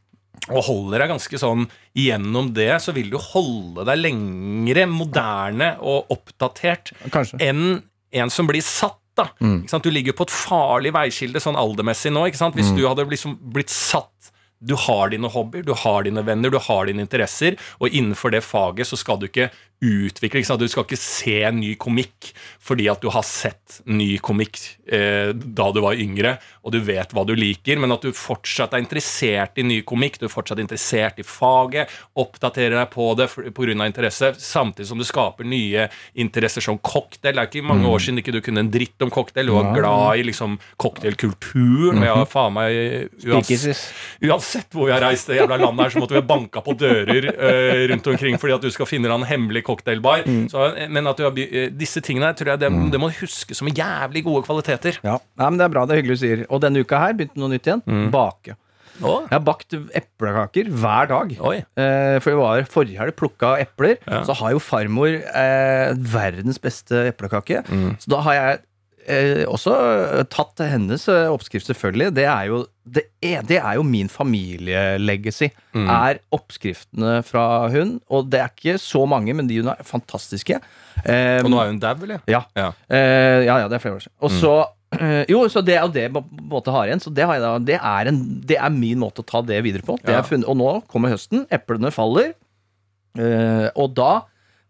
og holder deg ganske sånn gjennom det, så vil du holde deg lengre moderne og oppdatert Kanskje. enn en som blir satt. da. Ikke sant? Du ligger på et farlig veiskilde sånn aldermessig nå. Hvis du hadde liksom blitt satt Du har dine hobbyer, du har dine venner, du har dine interesser, og innenfor det faget så skal du ikke utvikle ikke? Du skal ikke se ny komikk fordi at du har sett ny komikk eh, da du var yngre, og du vet hva du liker, men at du fortsatt er interessert i ny komikk, du er fortsatt interessert i faget, oppdaterer deg på det pga. interesse, samtidig som du skaper nye interesser som cocktail. Det er ikke mange år siden ikke du kunne en dritt om cocktail. Du var glad i liksom cocktailkulturen. og jeg har faen meg uans Speakeasies. Uansett hvor vi har reist det jævla landet her, så måtte vi ha banka på dører uh, rundt omkring fordi at du skal finne en hemmelig cocktailbar. Så, eh, men at du har, eh, disse tingene tror jeg det, det må du huske som jævlig gode kvaliteter. Ja. Nei, men Det er bra. Det er hyggelig du sier. Og denne uka her begynte noe nytt igjen. Bake. Oh. Jeg har bakt eplekaker hver dag. Oi. Eh, for det var forrige helg plukka epler. Ja. Så har jo farmor eh, verdens beste eplekake. Mm. Så da har jeg eh, også tatt hennes eh, oppskrift, selvfølgelig. Det er jo, det er, det er jo min familielegacy. Mm. Er oppskriftene fra hun. Og det er ikke så mange, men de hun er fantastiske. Eh, Og nå er hun dau, eller? ja. Ja. Eh, ja, ja, det er flere år siden. Og Mm. så eh, Jo, så det er jo det på en måte har igjen. Så det, har da, det, er en, det er min måte å ta det videre på. Det Ja. funnet, og nå kommer høsten. Eplene faller. eh, og da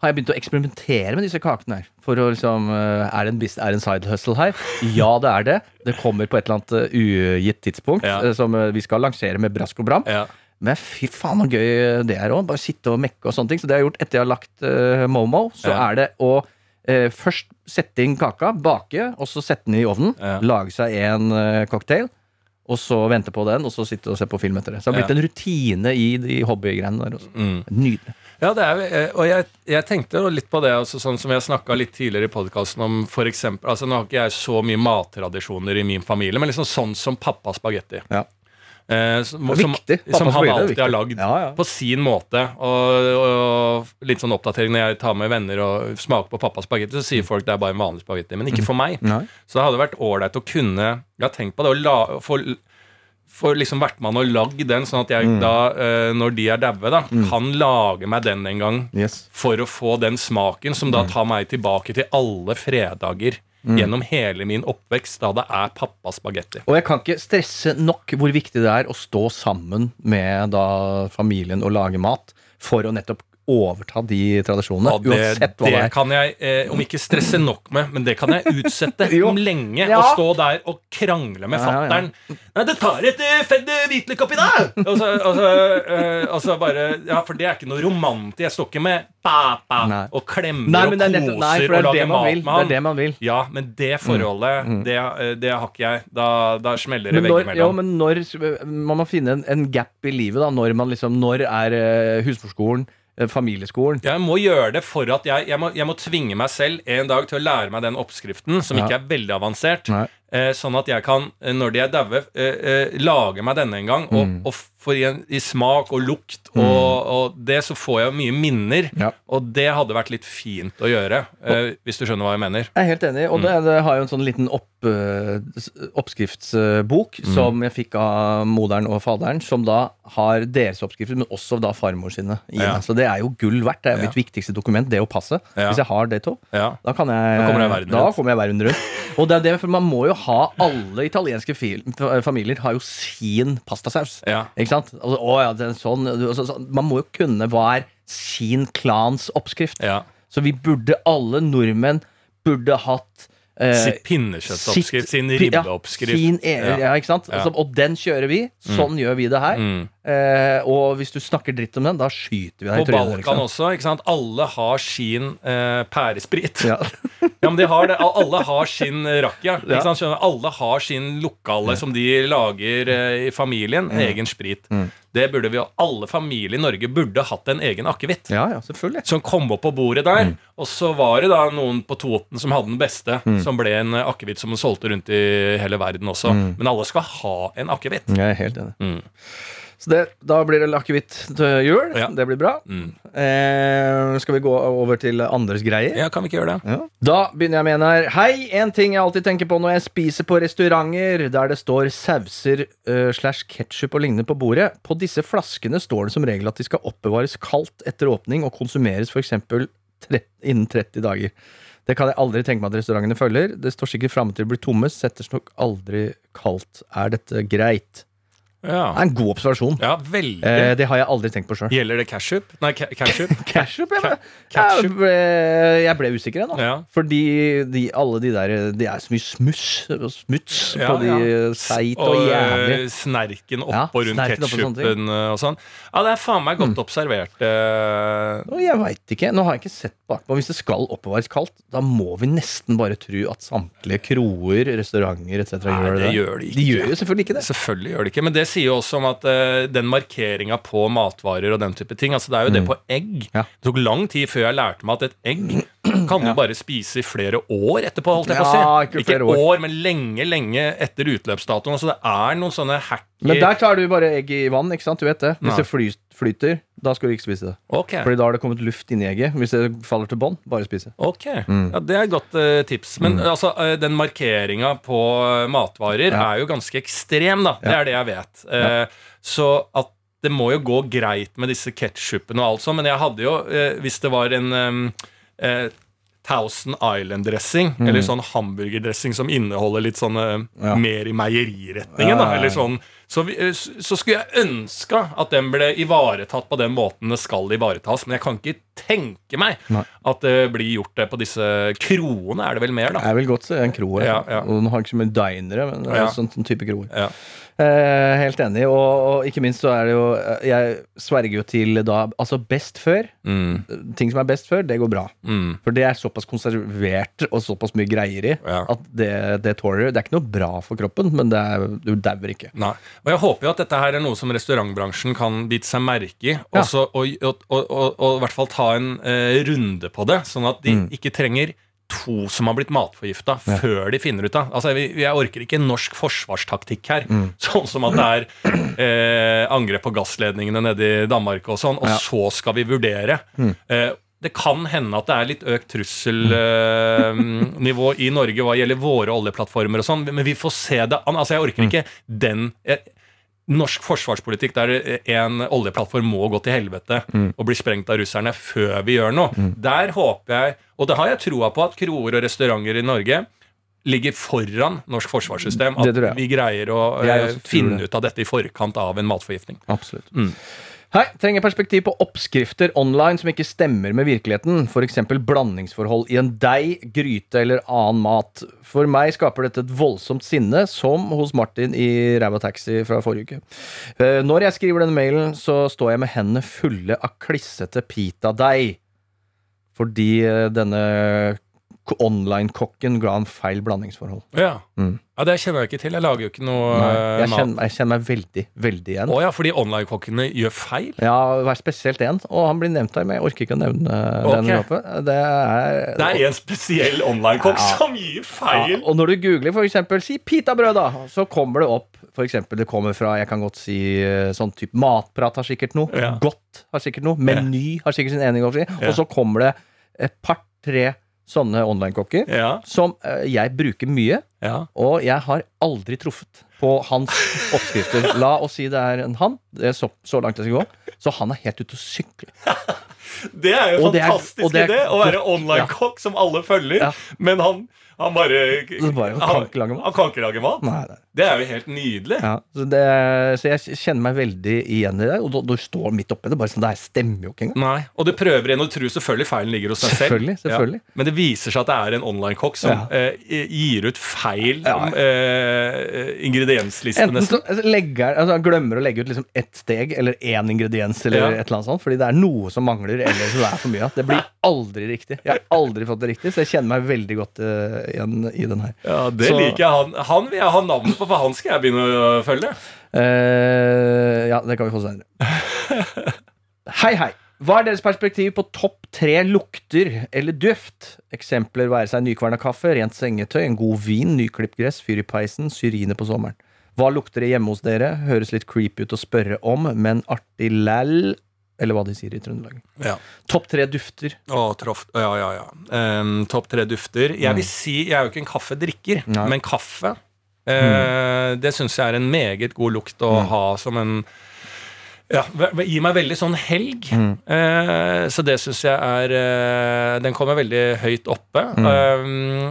har jeg begynt å eksperimentere med disse kakene her. For å liksom eh, Er det en, er det en side hustle her? Ja, det er det. Det kommer på et eller annet eh, ugitt tidspunkt Ja. eh, som vi skal lansere med brask og bram. Ja. Men fy faen så gøy det er òg. Bare sitte og mekke og sånne ting. Så det har jeg gjort etter jeg har lagt uh, Momo. Så Ja. er det å uh, først sette inn kaka, bake, og så sette den i ovnen. Lage seg en uh, cocktail. Og så vente på den, og så sitte og se på film etter det. Så det har blitt Ja. en rutine i de hobbygreiene der også. Mm. Nydelig. Ja, det er, eh, og jeg, jeg tenkte litt på det, altså, sånn som jeg snakka litt tidligere i podkasten om for eksempel, altså Nå har ikke jeg så mye mattradisjoner i min familie, men liksom sånn som pappa spagetti. Ja. Eh, som, som, som han alltid har lagd Ja, ja. på sin måte. Og, og litt sånn oppdatering når jeg tar med venner og smaker på pappas spagetti, så sier folk det er bare en vanlig spagetti. Men ikke for meg. Nei. Så det hadde vært ålreit å kunne Jeg har tenkt på det, la, få, få liksom vært med og lagd den, sånn at jeg Mm. da, eh, når de er daue, da, kan lage meg den en gang Yes. for å få den smaken som da tar meg tilbake til alle fredager gjennom hele min oppvekst, da det er pappas spagetti. Og jeg kan ikke stresse nok hvor viktig det er å stå sammen med da familien og lage mat for å nettopp overta de tradisjonene. Ja, det, uansett hva det det er. kan jeg, eh, om ikke stresse nok med, men det kan jeg utsette om lenge. Ja. Å stå der og krangle med Ja, ja, ja. Nei, det tar et uh, fedd hvitløk oppi der! Altså, altså, og så, eh, og bare Ja, for det er ikke noe romantisk. Jeg står ikke med papa Nei. og klemmer Nei, og det er nettopp, nei, koser og er lager mat vil. med Det er det man vil. Ja, men det forholdet, Det, eh, det har ikke jeg. Da, da smeller det når, ja, men når Man må finne en, en gap i livet, da. Når, man liksom, når er uh, husmorskolen? Eh, Familieskolen? Jeg må gjøre det for at jeg, jeg, må, jeg må tvinge meg selv en dag til å lære meg den oppskriften, som Ja. ikke er veldig avansert. Nei. Eh, sånn at jeg kan, eh, når de er daue, eh, lage meg denne en gang. Og, Mm. og for i, en- i smak og lukt og, og det, så får jeg mye minner. Ja. Og det hadde vært litt fint å gjøre, og, hvis du skjønner hva jeg mener. Jeg er helt enig. Og det, Mm. det har jo en sånn liten opp, oppskriftsbok Mm. som jeg fikk av moderen og faderen, som da har deres oppskrifter, men også da farmor sine. Ja. Så det er jo gull verdt. Det er jo mitt viktigste dokument, det å passe. Ja. Hvis jeg har det to, Ja. da kan jeg Da kommer jeg verden rundt. rundt. Og det er det, for man må jo ha Alle italienske familier har jo sin pastasaus. Ja. Ikke sant? Altså, å ja, det er sånn, altså, så- Man må jo kunne hva er sin klans oppskrift. ja. Så vi burde, alle nordmenn, burde hatt eh, Sitt pinnekjøttoppskrift, sin ribbeoppskrift. ja, sin egen, ja. ikke sant? Altså, og den kjører vi. Sånn gjør vi det her. Mm. Eh, og hvis du snakker dritt om den, da skyter vi deg i På. Balkan liksom. også. ikke sant? Alle har sin eh, pæresprit. Ja. Ja, men de har det. Alle har sin rakia. Ja. Ikke sant? Skjønner? Alle har sin lokale som de lager eh, i familien. Egen sprit. Mm. Det burde vi Alle familier i Norge burde hatt en egen akevitt. ja, ja, selvfølgelig. Som kom opp på bordet der. Mm. Og så var det da noen på Toten som hadde den beste. Mm. Som ble en akevitt som solgte rundt i hele verden også. Men alle skal ha en akevitt. Jeg er helt enig. Mm. Så det, da blir det akevitt til jul. Ja. Det blir bra. Mm. Eh, skal vi gå over til andres greier? Ja, kan vi ikke gjøre det? Ja. Da begynner jeg med en her. Hei, en ting jeg alltid tenker på når jeg spiser på restauranter der det står sauser uh, slash ketsjup og lignende på bordet. På disse flaskene står det som regel at de skal oppbevares kaldt etter åpning og konsumeres f.eks. innen 30 dager. Det kan jeg aldri tenke meg at restaurantene følger. Det står sikkert framme til de blir tomme, settes nok aldri kaldt. Er dette greit? Det er en god observasjon. ja veldig. Eh, det har jeg aldri tenkt på sjøl. Gjelder det ketchup? Nei, ca- ketchup. Ketchup? Jeg, ble- jeg, ble, jeg ble usikker ennå. Ja. Fordi de, alle de der Det er så mye smuss og smuts Ja, på de ja. seigt og jævlig. Snerken snerken Ja, og rundt ketsjupen og sånn. Ja, det er faen meg godt observert. eh. Jeg veit ikke. Nå har jeg ikke sett bakpå. Hvis det skal oppbevares kaldt, da må vi nesten bare tro at samtlige kroer, restauranter etc. Nei, gjør det. det gjør de ikke. De gjør jo selvfølgelig ikke det. Selvfølgelig gjør de ikke, men det sier jo også om at uh, den markeringa på matvarer og den type ting Altså Det er jo det på egg. Mm. Ja. Det tok lang tid før jeg lærte meg at et egg kan du bare spise i flere år etterpå. Holdt jeg på å si. ikke Ikke år. år, men lenge, lenge etter utløpsdatoen. Så det er noen sånne hacky Men der tar du bare egg i vann, ikke sant? Du vet det. Hvis det flyter, da skal du ikke spise det. Okay. Fordi da har det kommet luft inni egget. Hvis det faller til bånn, bare spise. Ok, Mm. ja, Det er et godt uh, tips. Men altså, uh, den markeringa på eh, matvarer Ja. er jo ganske ekstrem, da. Det Ja. er det jeg vet. Eh, Så at det må jo gå greit med disse ketsjupene og alt sånt, men jeg hadde jo, hvis det var en um, Thousand Island-dressing, eller sånn hamburgerdressing som inneholder litt sånn Mm. Ja. mer i meieriretningen, Ja, ja, ja. eller sånn så, vi, eh, så skulle jeg ønske at den ble ivaretatt på den måten det skal ivaretas, men jeg kan ikke tenke meg Nei. at det blir gjort det på disse kroene, er det vel mer, da? Jeg vil godt se en kro. Ja, ja. Og Nå har ikke så mye dinere, men det er Ja. sånn, sånn type kroer. Eh, helt enig. Og, og ikke minst så er det jo eh, Jeg sverger jo til da Altså best før. Mm, Ting som er best før, det går bra. mm, For det er såpass konservert og såpass mye greier i Ja. at det, det tåler Det er ikke noe bra for kroppen, men det er, du dauer ikke. nei. Og jeg håper jo at dette her er noe som restaurantbransjen kan bite seg merke i, Ja. også, og, og, og, og, og i hvert fall ta en eh, runde på det, sånn at de Mm. ikke trenger to som har blitt matforgifta før de finner ut av Altså, jeg, jeg orker ikke norsk forsvarstaktikk her. Sånn som at det er eh, angrep på gassledningene nede i Danmark og sånn, og Ja. så skal vi vurdere. Eh, det kan hende at det er litt økt trusselnivå i Norge hva gjelder våre oljeplattformer og sånn, men vi får se det an. Altså, jeg orker ikke den eh, Norsk forsvarspolitikk der en oljeplattform må gå til helvete og bli sprengt av russerne før vi gjør noe. Der håper jeg, og det har jeg troa på, at kroer og restauranter i Norge ligger foran norsk forsvarssystem. At vi greier å eh, finne ut av dette i forkant av en matforgiftning. Absolutt. Mm. Hei, trenger perspektiv på oppskrifter online som ikke stemmer med virkeligheten. F.eks. blandingsforhold i en deig, gryte eller annen mat. For meg skaper dette et voldsomt sinne, som hos Martin i Ræva Taxi fra forrige uke. Eh, Når jeg skriver denne mailen, så står jeg med hendene fulle av klissete pitadeig. Fordi eh, denne online-kokken ga en feil blandingsforhold. Ja. Mm. ja, Det kjenner jeg ikke til. Jeg lager jo ikke noe Nei, eh, jeg, mat. kjenner, jeg kjenner meg veldig, veldig igjen. Å ja, fordi online-kokkene gjør feil? Ja, var spesielt én, og han blir nevnt her, men jeg orker ikke å nevne uh, den. Ok. Det er, Det er en spesiell online-kokk Ja. som gir feil! ja! Og når du googler eksempel, si pitabrød, da, så kommer det opp for eksempel, det kommer fra jeg kan godt si eh, sånn type Matprat har sikkert noe. Ja. Godt har sikkert noe. Meny har sikkert sin egen overskrift. Ja. Og så kommer det et par-tre sånne online-kokker Ja, som eh, jeg bruker mye. ja. Og jeg har aldri truffet på hans oppskrifter. La oss si det er en han. Det er så, så langt jeg skal gå. Så han er helt ute å sykle. Det er jo en fantastisk det idé å være online-kokk som alle følger, men han, han bare bare, han kan. Han kan ikke lage mat. Nei, nei. Det er jo helt nydelig. Ja, så, det, så jeg kjenner meg veldig igjen i det. Og du, står midt oppi det. Bare sånn, Det her stemmer jo ikke engang. Nei, Og du prøver igjen og tror selvfølgelig feilen ligger hos deg selv. Selvfølgelig, selvfølgelig. Ja. Men det viser seg at det er en online-kokk som Ja. eh, gir ut feil Ja. eh, ingrediensliste, Enten nesten. så altså, legger, altså, han glemmer å legge ut liksom ett steg eller én ingrediens, eller et eller annet sånt, fordi det er noe som mangler, eller som det er for mye av. Det blir aldri riktig. Jeg har aldri fått det riktig, så jeg kjenner meg veldig godt eh, igjen i den her. Ja, Det Så- liker jeg. Han, han vil jeg ha navnet på, for han skal jeg begynne å følge. Eh, ja, det kan vi få senere. hei, hei. Hva er deres perspektiv på topp tre lukter eller duft? Eksempler være seg nykverna kaffe, rent sengetøy, en god vin, nyklipt gress, fyr i peisen, syrine på sommeren. Hva lukter det hjemme hos dere? Høres litt creepy ut å spørre om, men artig læll. Eller hva de sier i Trøndelag. Ja. Topp tre dufter. Å, trof, Ja, ja, ja. Um, Topp tre dufter. Jeg vil si, jeg er jo ikke en kaffedrikker, Nei. men kaffe eh, Det syns jeg er en meget god lukt å ha som en ja, Gir meg veldig sånn helg. Eh, så det syns jeg er eh, Den kommer veldig høyt oppe. Eh,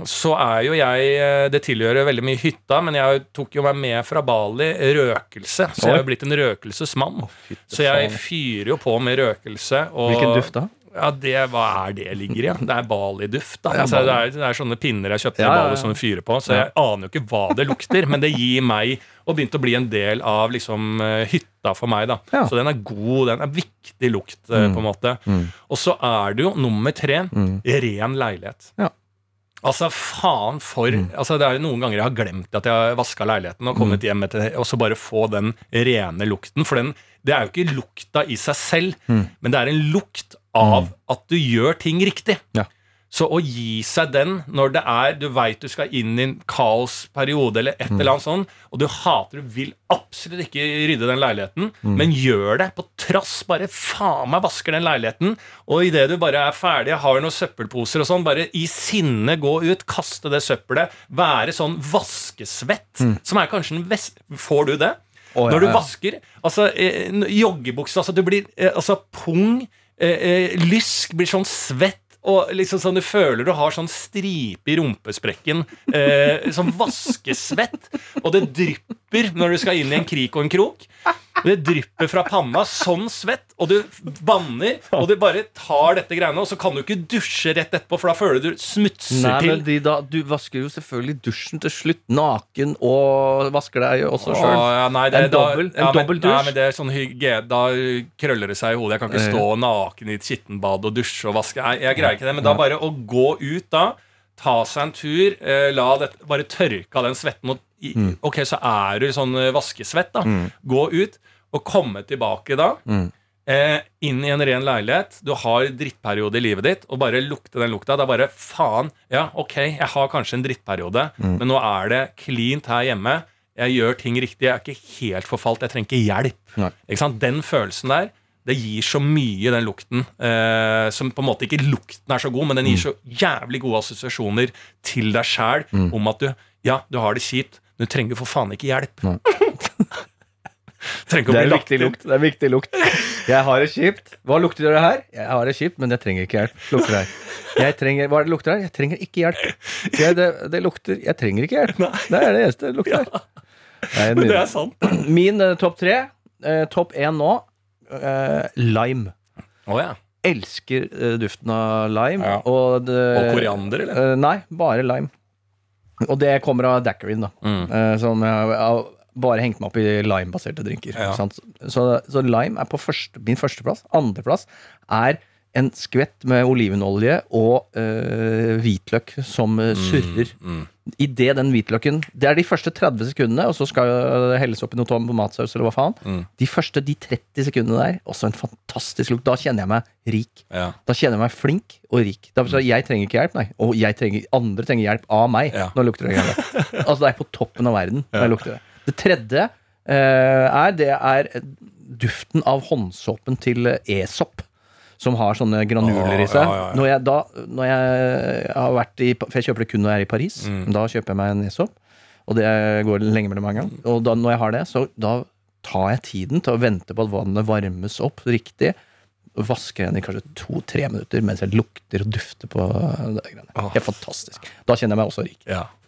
så er jo jeg Det tilhører veldig mye hytta, men jeg tok jo meg med fra Bali røkelse. Så jeg er jo blitt en røkelsesmann. Så jeg fyrer jo på med røkelse. Og, Hvilken duft da? Ja, det, Hva er det ligger i? Ja? Det er Bali-duft. da altså, det, er, det er sånne pinner jeg kjøpte Ja, i Bali som du fyrer på. Så jeg aner jo ikke hva det lukter, men det gir meg og begynte å bli en del av liksom eh, hytta for meg. da Ja. Så den er god. Den er viktig lukt, mm. på en måte. Og så er det jo nummer tre ren leilighet. Ja. Altså, faen for altså, Det er jo noen ganger jeg har glemt at jeg har vaska leiligheten og kommet hjem etter Og så bare få den rene lukten. For den, det er jo ikke lukta i seg selv, men det er en lukt av at du gjør ting riktig. Ja. Så å gi seg den når det er Du veit du skal inn i en kaosperiode eller et eller annet sånn, og du hater Du vil absolutt ikke rydde den leiligheten, men gjør det på trass. Bare faen meg vasker den leiligheten, og idet du bare er ferdig, har noen søppelposer og sånn, bare i sinne gå ut, kaste det søppelet, være sånn vaskesvett, som er kanskje den beste Får du det? Oh, ja, Når du vasker altså, eh, joggebukse altså, Du blir eh, altså pung, eh, eh, lysk, blir sånn svett. Og liksom sånn Du føler du har sånn stripe i rumpesprekken. Eh, sånn vaskesvett. Og det drypper når du skal inn i en krik og en krok. Det drypper fra panna. Sånn svett. Og du banner. Og du bare tar dette greiene, og så kan du ikke dusje rett etterpå, for da føler du smutser Nei, til. de da, Du vasker jo selvfølgelig dusjen til slutt, naken, og vasker deg også sjøl. ja, nei, det, En dobbel- da, ja, en dobbel men, dusj? men det er sånn hygge, Da krøller det seg i hodet. Jeg kan ikke stå naken i et skittenbad og dusje og vaske. Nei, jeg greier ikke det. Men da bare å gå ut da, ta seg en tur, eh, la dette, bare tørke av den svetten og i, Mm. Ok, så er du sånn eh, vaskesvett, da. Gå ut og komme tilbake da. Mm. eh, inn i en ren leilighet, du har drittperiode i livet ditt, og bare lukte den lukta. Det er bare faen, ja, ok, jeg har kanskje en drittperiode, Mm. men nå er det cleant her hjemme. Jeg gjør ting riktig, jeg er ikke helt forfalt, jeg trenger ikke hjelp. Nei. Ikke sant? Den følelsen der, det gir så mye, den lukten. Eh, som på en måte ikke lukten er så god, men den gir Mm. så jævlig gode assosiasjoner til deg sjæl om at du, ja, du har det kjipt, men du trenger for faen ikke hjelp. Nei. Trenger ikke å Det bli lagt inn. lukt. Det er viktig lukt. Jeg har det kjipt. Hva lukter det her? Jeg har det kjipt, men jeg trenger ikke hjelp. Lukter her. Jeg trenger, hva er det lukter her? Jeg trenger ikke hjelp. Jeg, det, det lukter Jeg trenger ikke hjelp. Det er det eneste det lukter. Det er Men det er sant. Min uh, topp tre. uh, topp én nå. uh, lime. Oh, ja. Elsker duften av lime. Ja. Og, det, Og koriander, eller? Nei, bare lime. Og det kommer av daiquirin, da. Mm. Som jeg har bare hengt meg opp i limebaserte drinker. Ja. Sant? Så, så lime er på første, min førsteplass. Andreplass er en skvett med olivenolje og øh, hvitløk som eh, surrer. Mm. Idet den hvitløken Det er de første 30 sekundene, og så skal det helles oppi noe tomatsaus eller hva faen. Mm. De første de 30 sekundene der, også en fantastisk lukt. Da kjenner jeg meg rik. Ja. Da kjenner jeg meg flink og rik. Da, så jeg trenger ikke hjelp, nei. Og jeg trenger, andre trenger hjelp av meg. Ja. Nå lukter det greier. Altså, det er på toppen av verden. når jeg lukter det. Det tredje eh, er Det er duften av håndsåpen til Esop. Som har sånne granuler i seg. ja, ja, ja. Når, jeg, da, når jeg har vært i For jeg kjøper det kun når jeg er i Paris. Mm. Da kjøper jeg meg en Esop. Og det går lenge mellom hver gang. Og da, når jeg har det, så da tar jeg tiden til å vente på at vannet varmes opp riktig. Og vasker den i kanskje to-tre minutter mens jeg lukter og dufter på det greiene. Helt fantastisk. Da kjenner jeg meg også rik.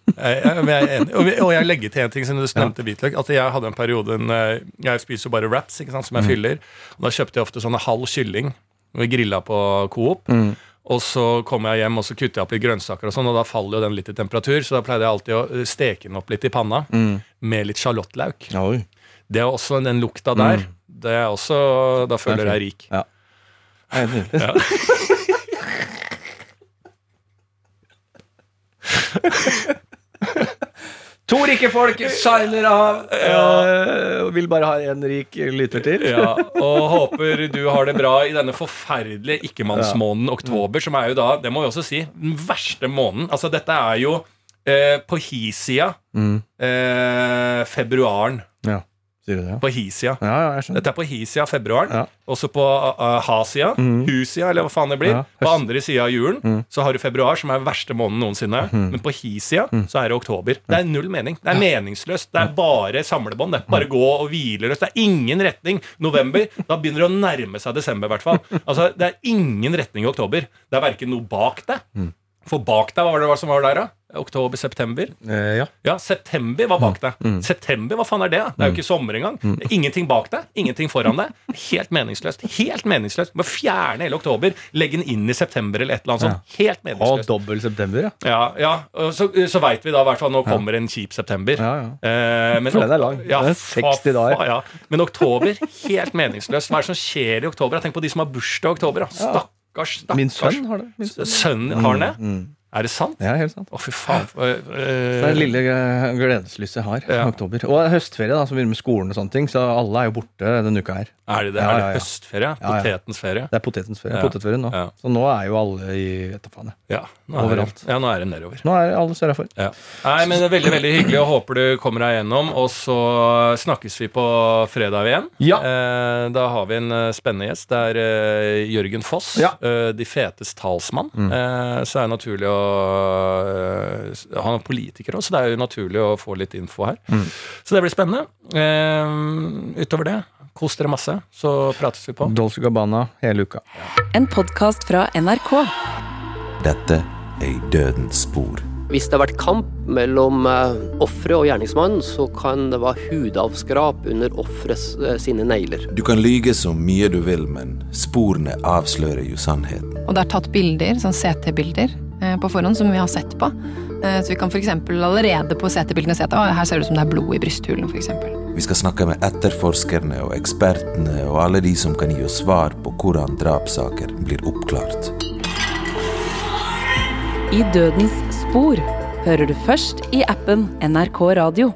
Ja. Jeg, jeg, enig. Og, og jeg legger til en ting, siden du nevnte hvitløk. At jeg hadde en periode eh, Jeg spiser jo bare wraps, ikke sant, som jeg fyller. Og da kjøpte jeg ofte sånne halv kylling. Grilla på Coop. Og så kommer jeg hjem og så kutter jeg opp litt grønnsaker, og sånn, og da faller jo den litt i temperatur. Så da pleide jeg alltid å eh, steke den opp litt i panna med litt sjalottløk. Det er også den lukta der. Det er også, Da føler jeg rik. Ja. Nydelig. To rike folk shiner av Ja. og vil bare ha en rik lytter til. Ja, og håper du har det bra i denne forferdelige ikkemannsmåneden oktober, som er jo da, det må vi også si, den verste måneden. Altså, dette er jo eh, på hi-sida eh, februaren. Ja? På hi-sida. Ja, ja. Dette er på hi-sida februaren. Også på uh, Hasia, mm. hu-sida, eller hva faen det blir. På andre sida av julen så har du februar, som er verste måneden noensinne. Men på Hisia så er det oktober. Det er null mening. Det er meningsløst. Det er bare samlebånd. Det bare gå og hvile løs. Det er ingen retning. November, da begynner det å nærme seg desember, i hvert fall. Altså, det er ingen retning i oktober. Det er verken noe bak det. For bak deg, hva var det som var der, da? Oktober-september? Eh, ja. Ja, september var bak deg. September, hva faen er det? da? Det er jo ikke sommer engang. Er Ingenting bak deg, ingenting foran deg. Helt meningsløst. Helt meningsløst. Må fjerne hele oktober, legge den inn i september eller et eller annet sånt. Helt meningsløst. Og dobbel september, ja. Ja, ja. Så, så veit vi da i hvert fall nå kommer en kjip september. Ja, ja. Eh, men, For den er lang. Ja, Den er 60 dager. Ja. Men oktober, helt meningsløst. Hva er det som skjer i oktober? Tenk på de som har bursdag i oktober. Da. Stakkars, stakkars. Min sønn har det. Sønnen har det? Er det sant? Ja, helt sant. Å, fy faen. Så Det er det lille eh, gledeslyset jeg har Ja. oktober. Og er høstferie, da, som begynner med skolen og sånne ting, så alle er jo borte denne uka her. Er det det? Ja, Er det ja. høstferie? Potetens ferie? Det er potetens ferie. Ja. Potetferie nå. Så nå er jo alle i vet da faen. Ja. Er Overalt. Ja, nå er det nedover. Nå er alle sørafor. Ja. Nei, men det er Veldig veldig hyggelig, og håper du kommer deg gjennom. Og så snakkes vi på fredag igjen. Ja. Eh, da har vi en eh, spennende gjest. Det er eh, Jørgen Foss, Ja. eh, de fetes talsmann. Eh, så er det naturlig å Han er politiker også, så det er jo naturlig å få litt info her. Så det blir spennende. Eh, utover det, kos dere masse, så prates vi på. Dolce Gabbana hele uka. En podkast fra NRK. Dette er i dødens spor. Hvis det har vært kamp mellom eh, offeret og gjerningsmannen, så kan det være hudavskrap under offerets eh, sine negler. Du kan lyge så mye du vil, men sporene avslører jo sannheten. Og det er tatt bilder, sånn CT-bilder, eh, på forhånd som vi har sett på. Eh, Så vi kan f.eks. allerede på CT-bildene se at her ser det ut som det er blod i brysthulen, f.eks. Vi skal snakke med etterforskerne og ekspertene og alle de som kan gi oss svar på hvordan drapssaker blir oppklart. I Dødens spor hører du først i appen NRK Radio.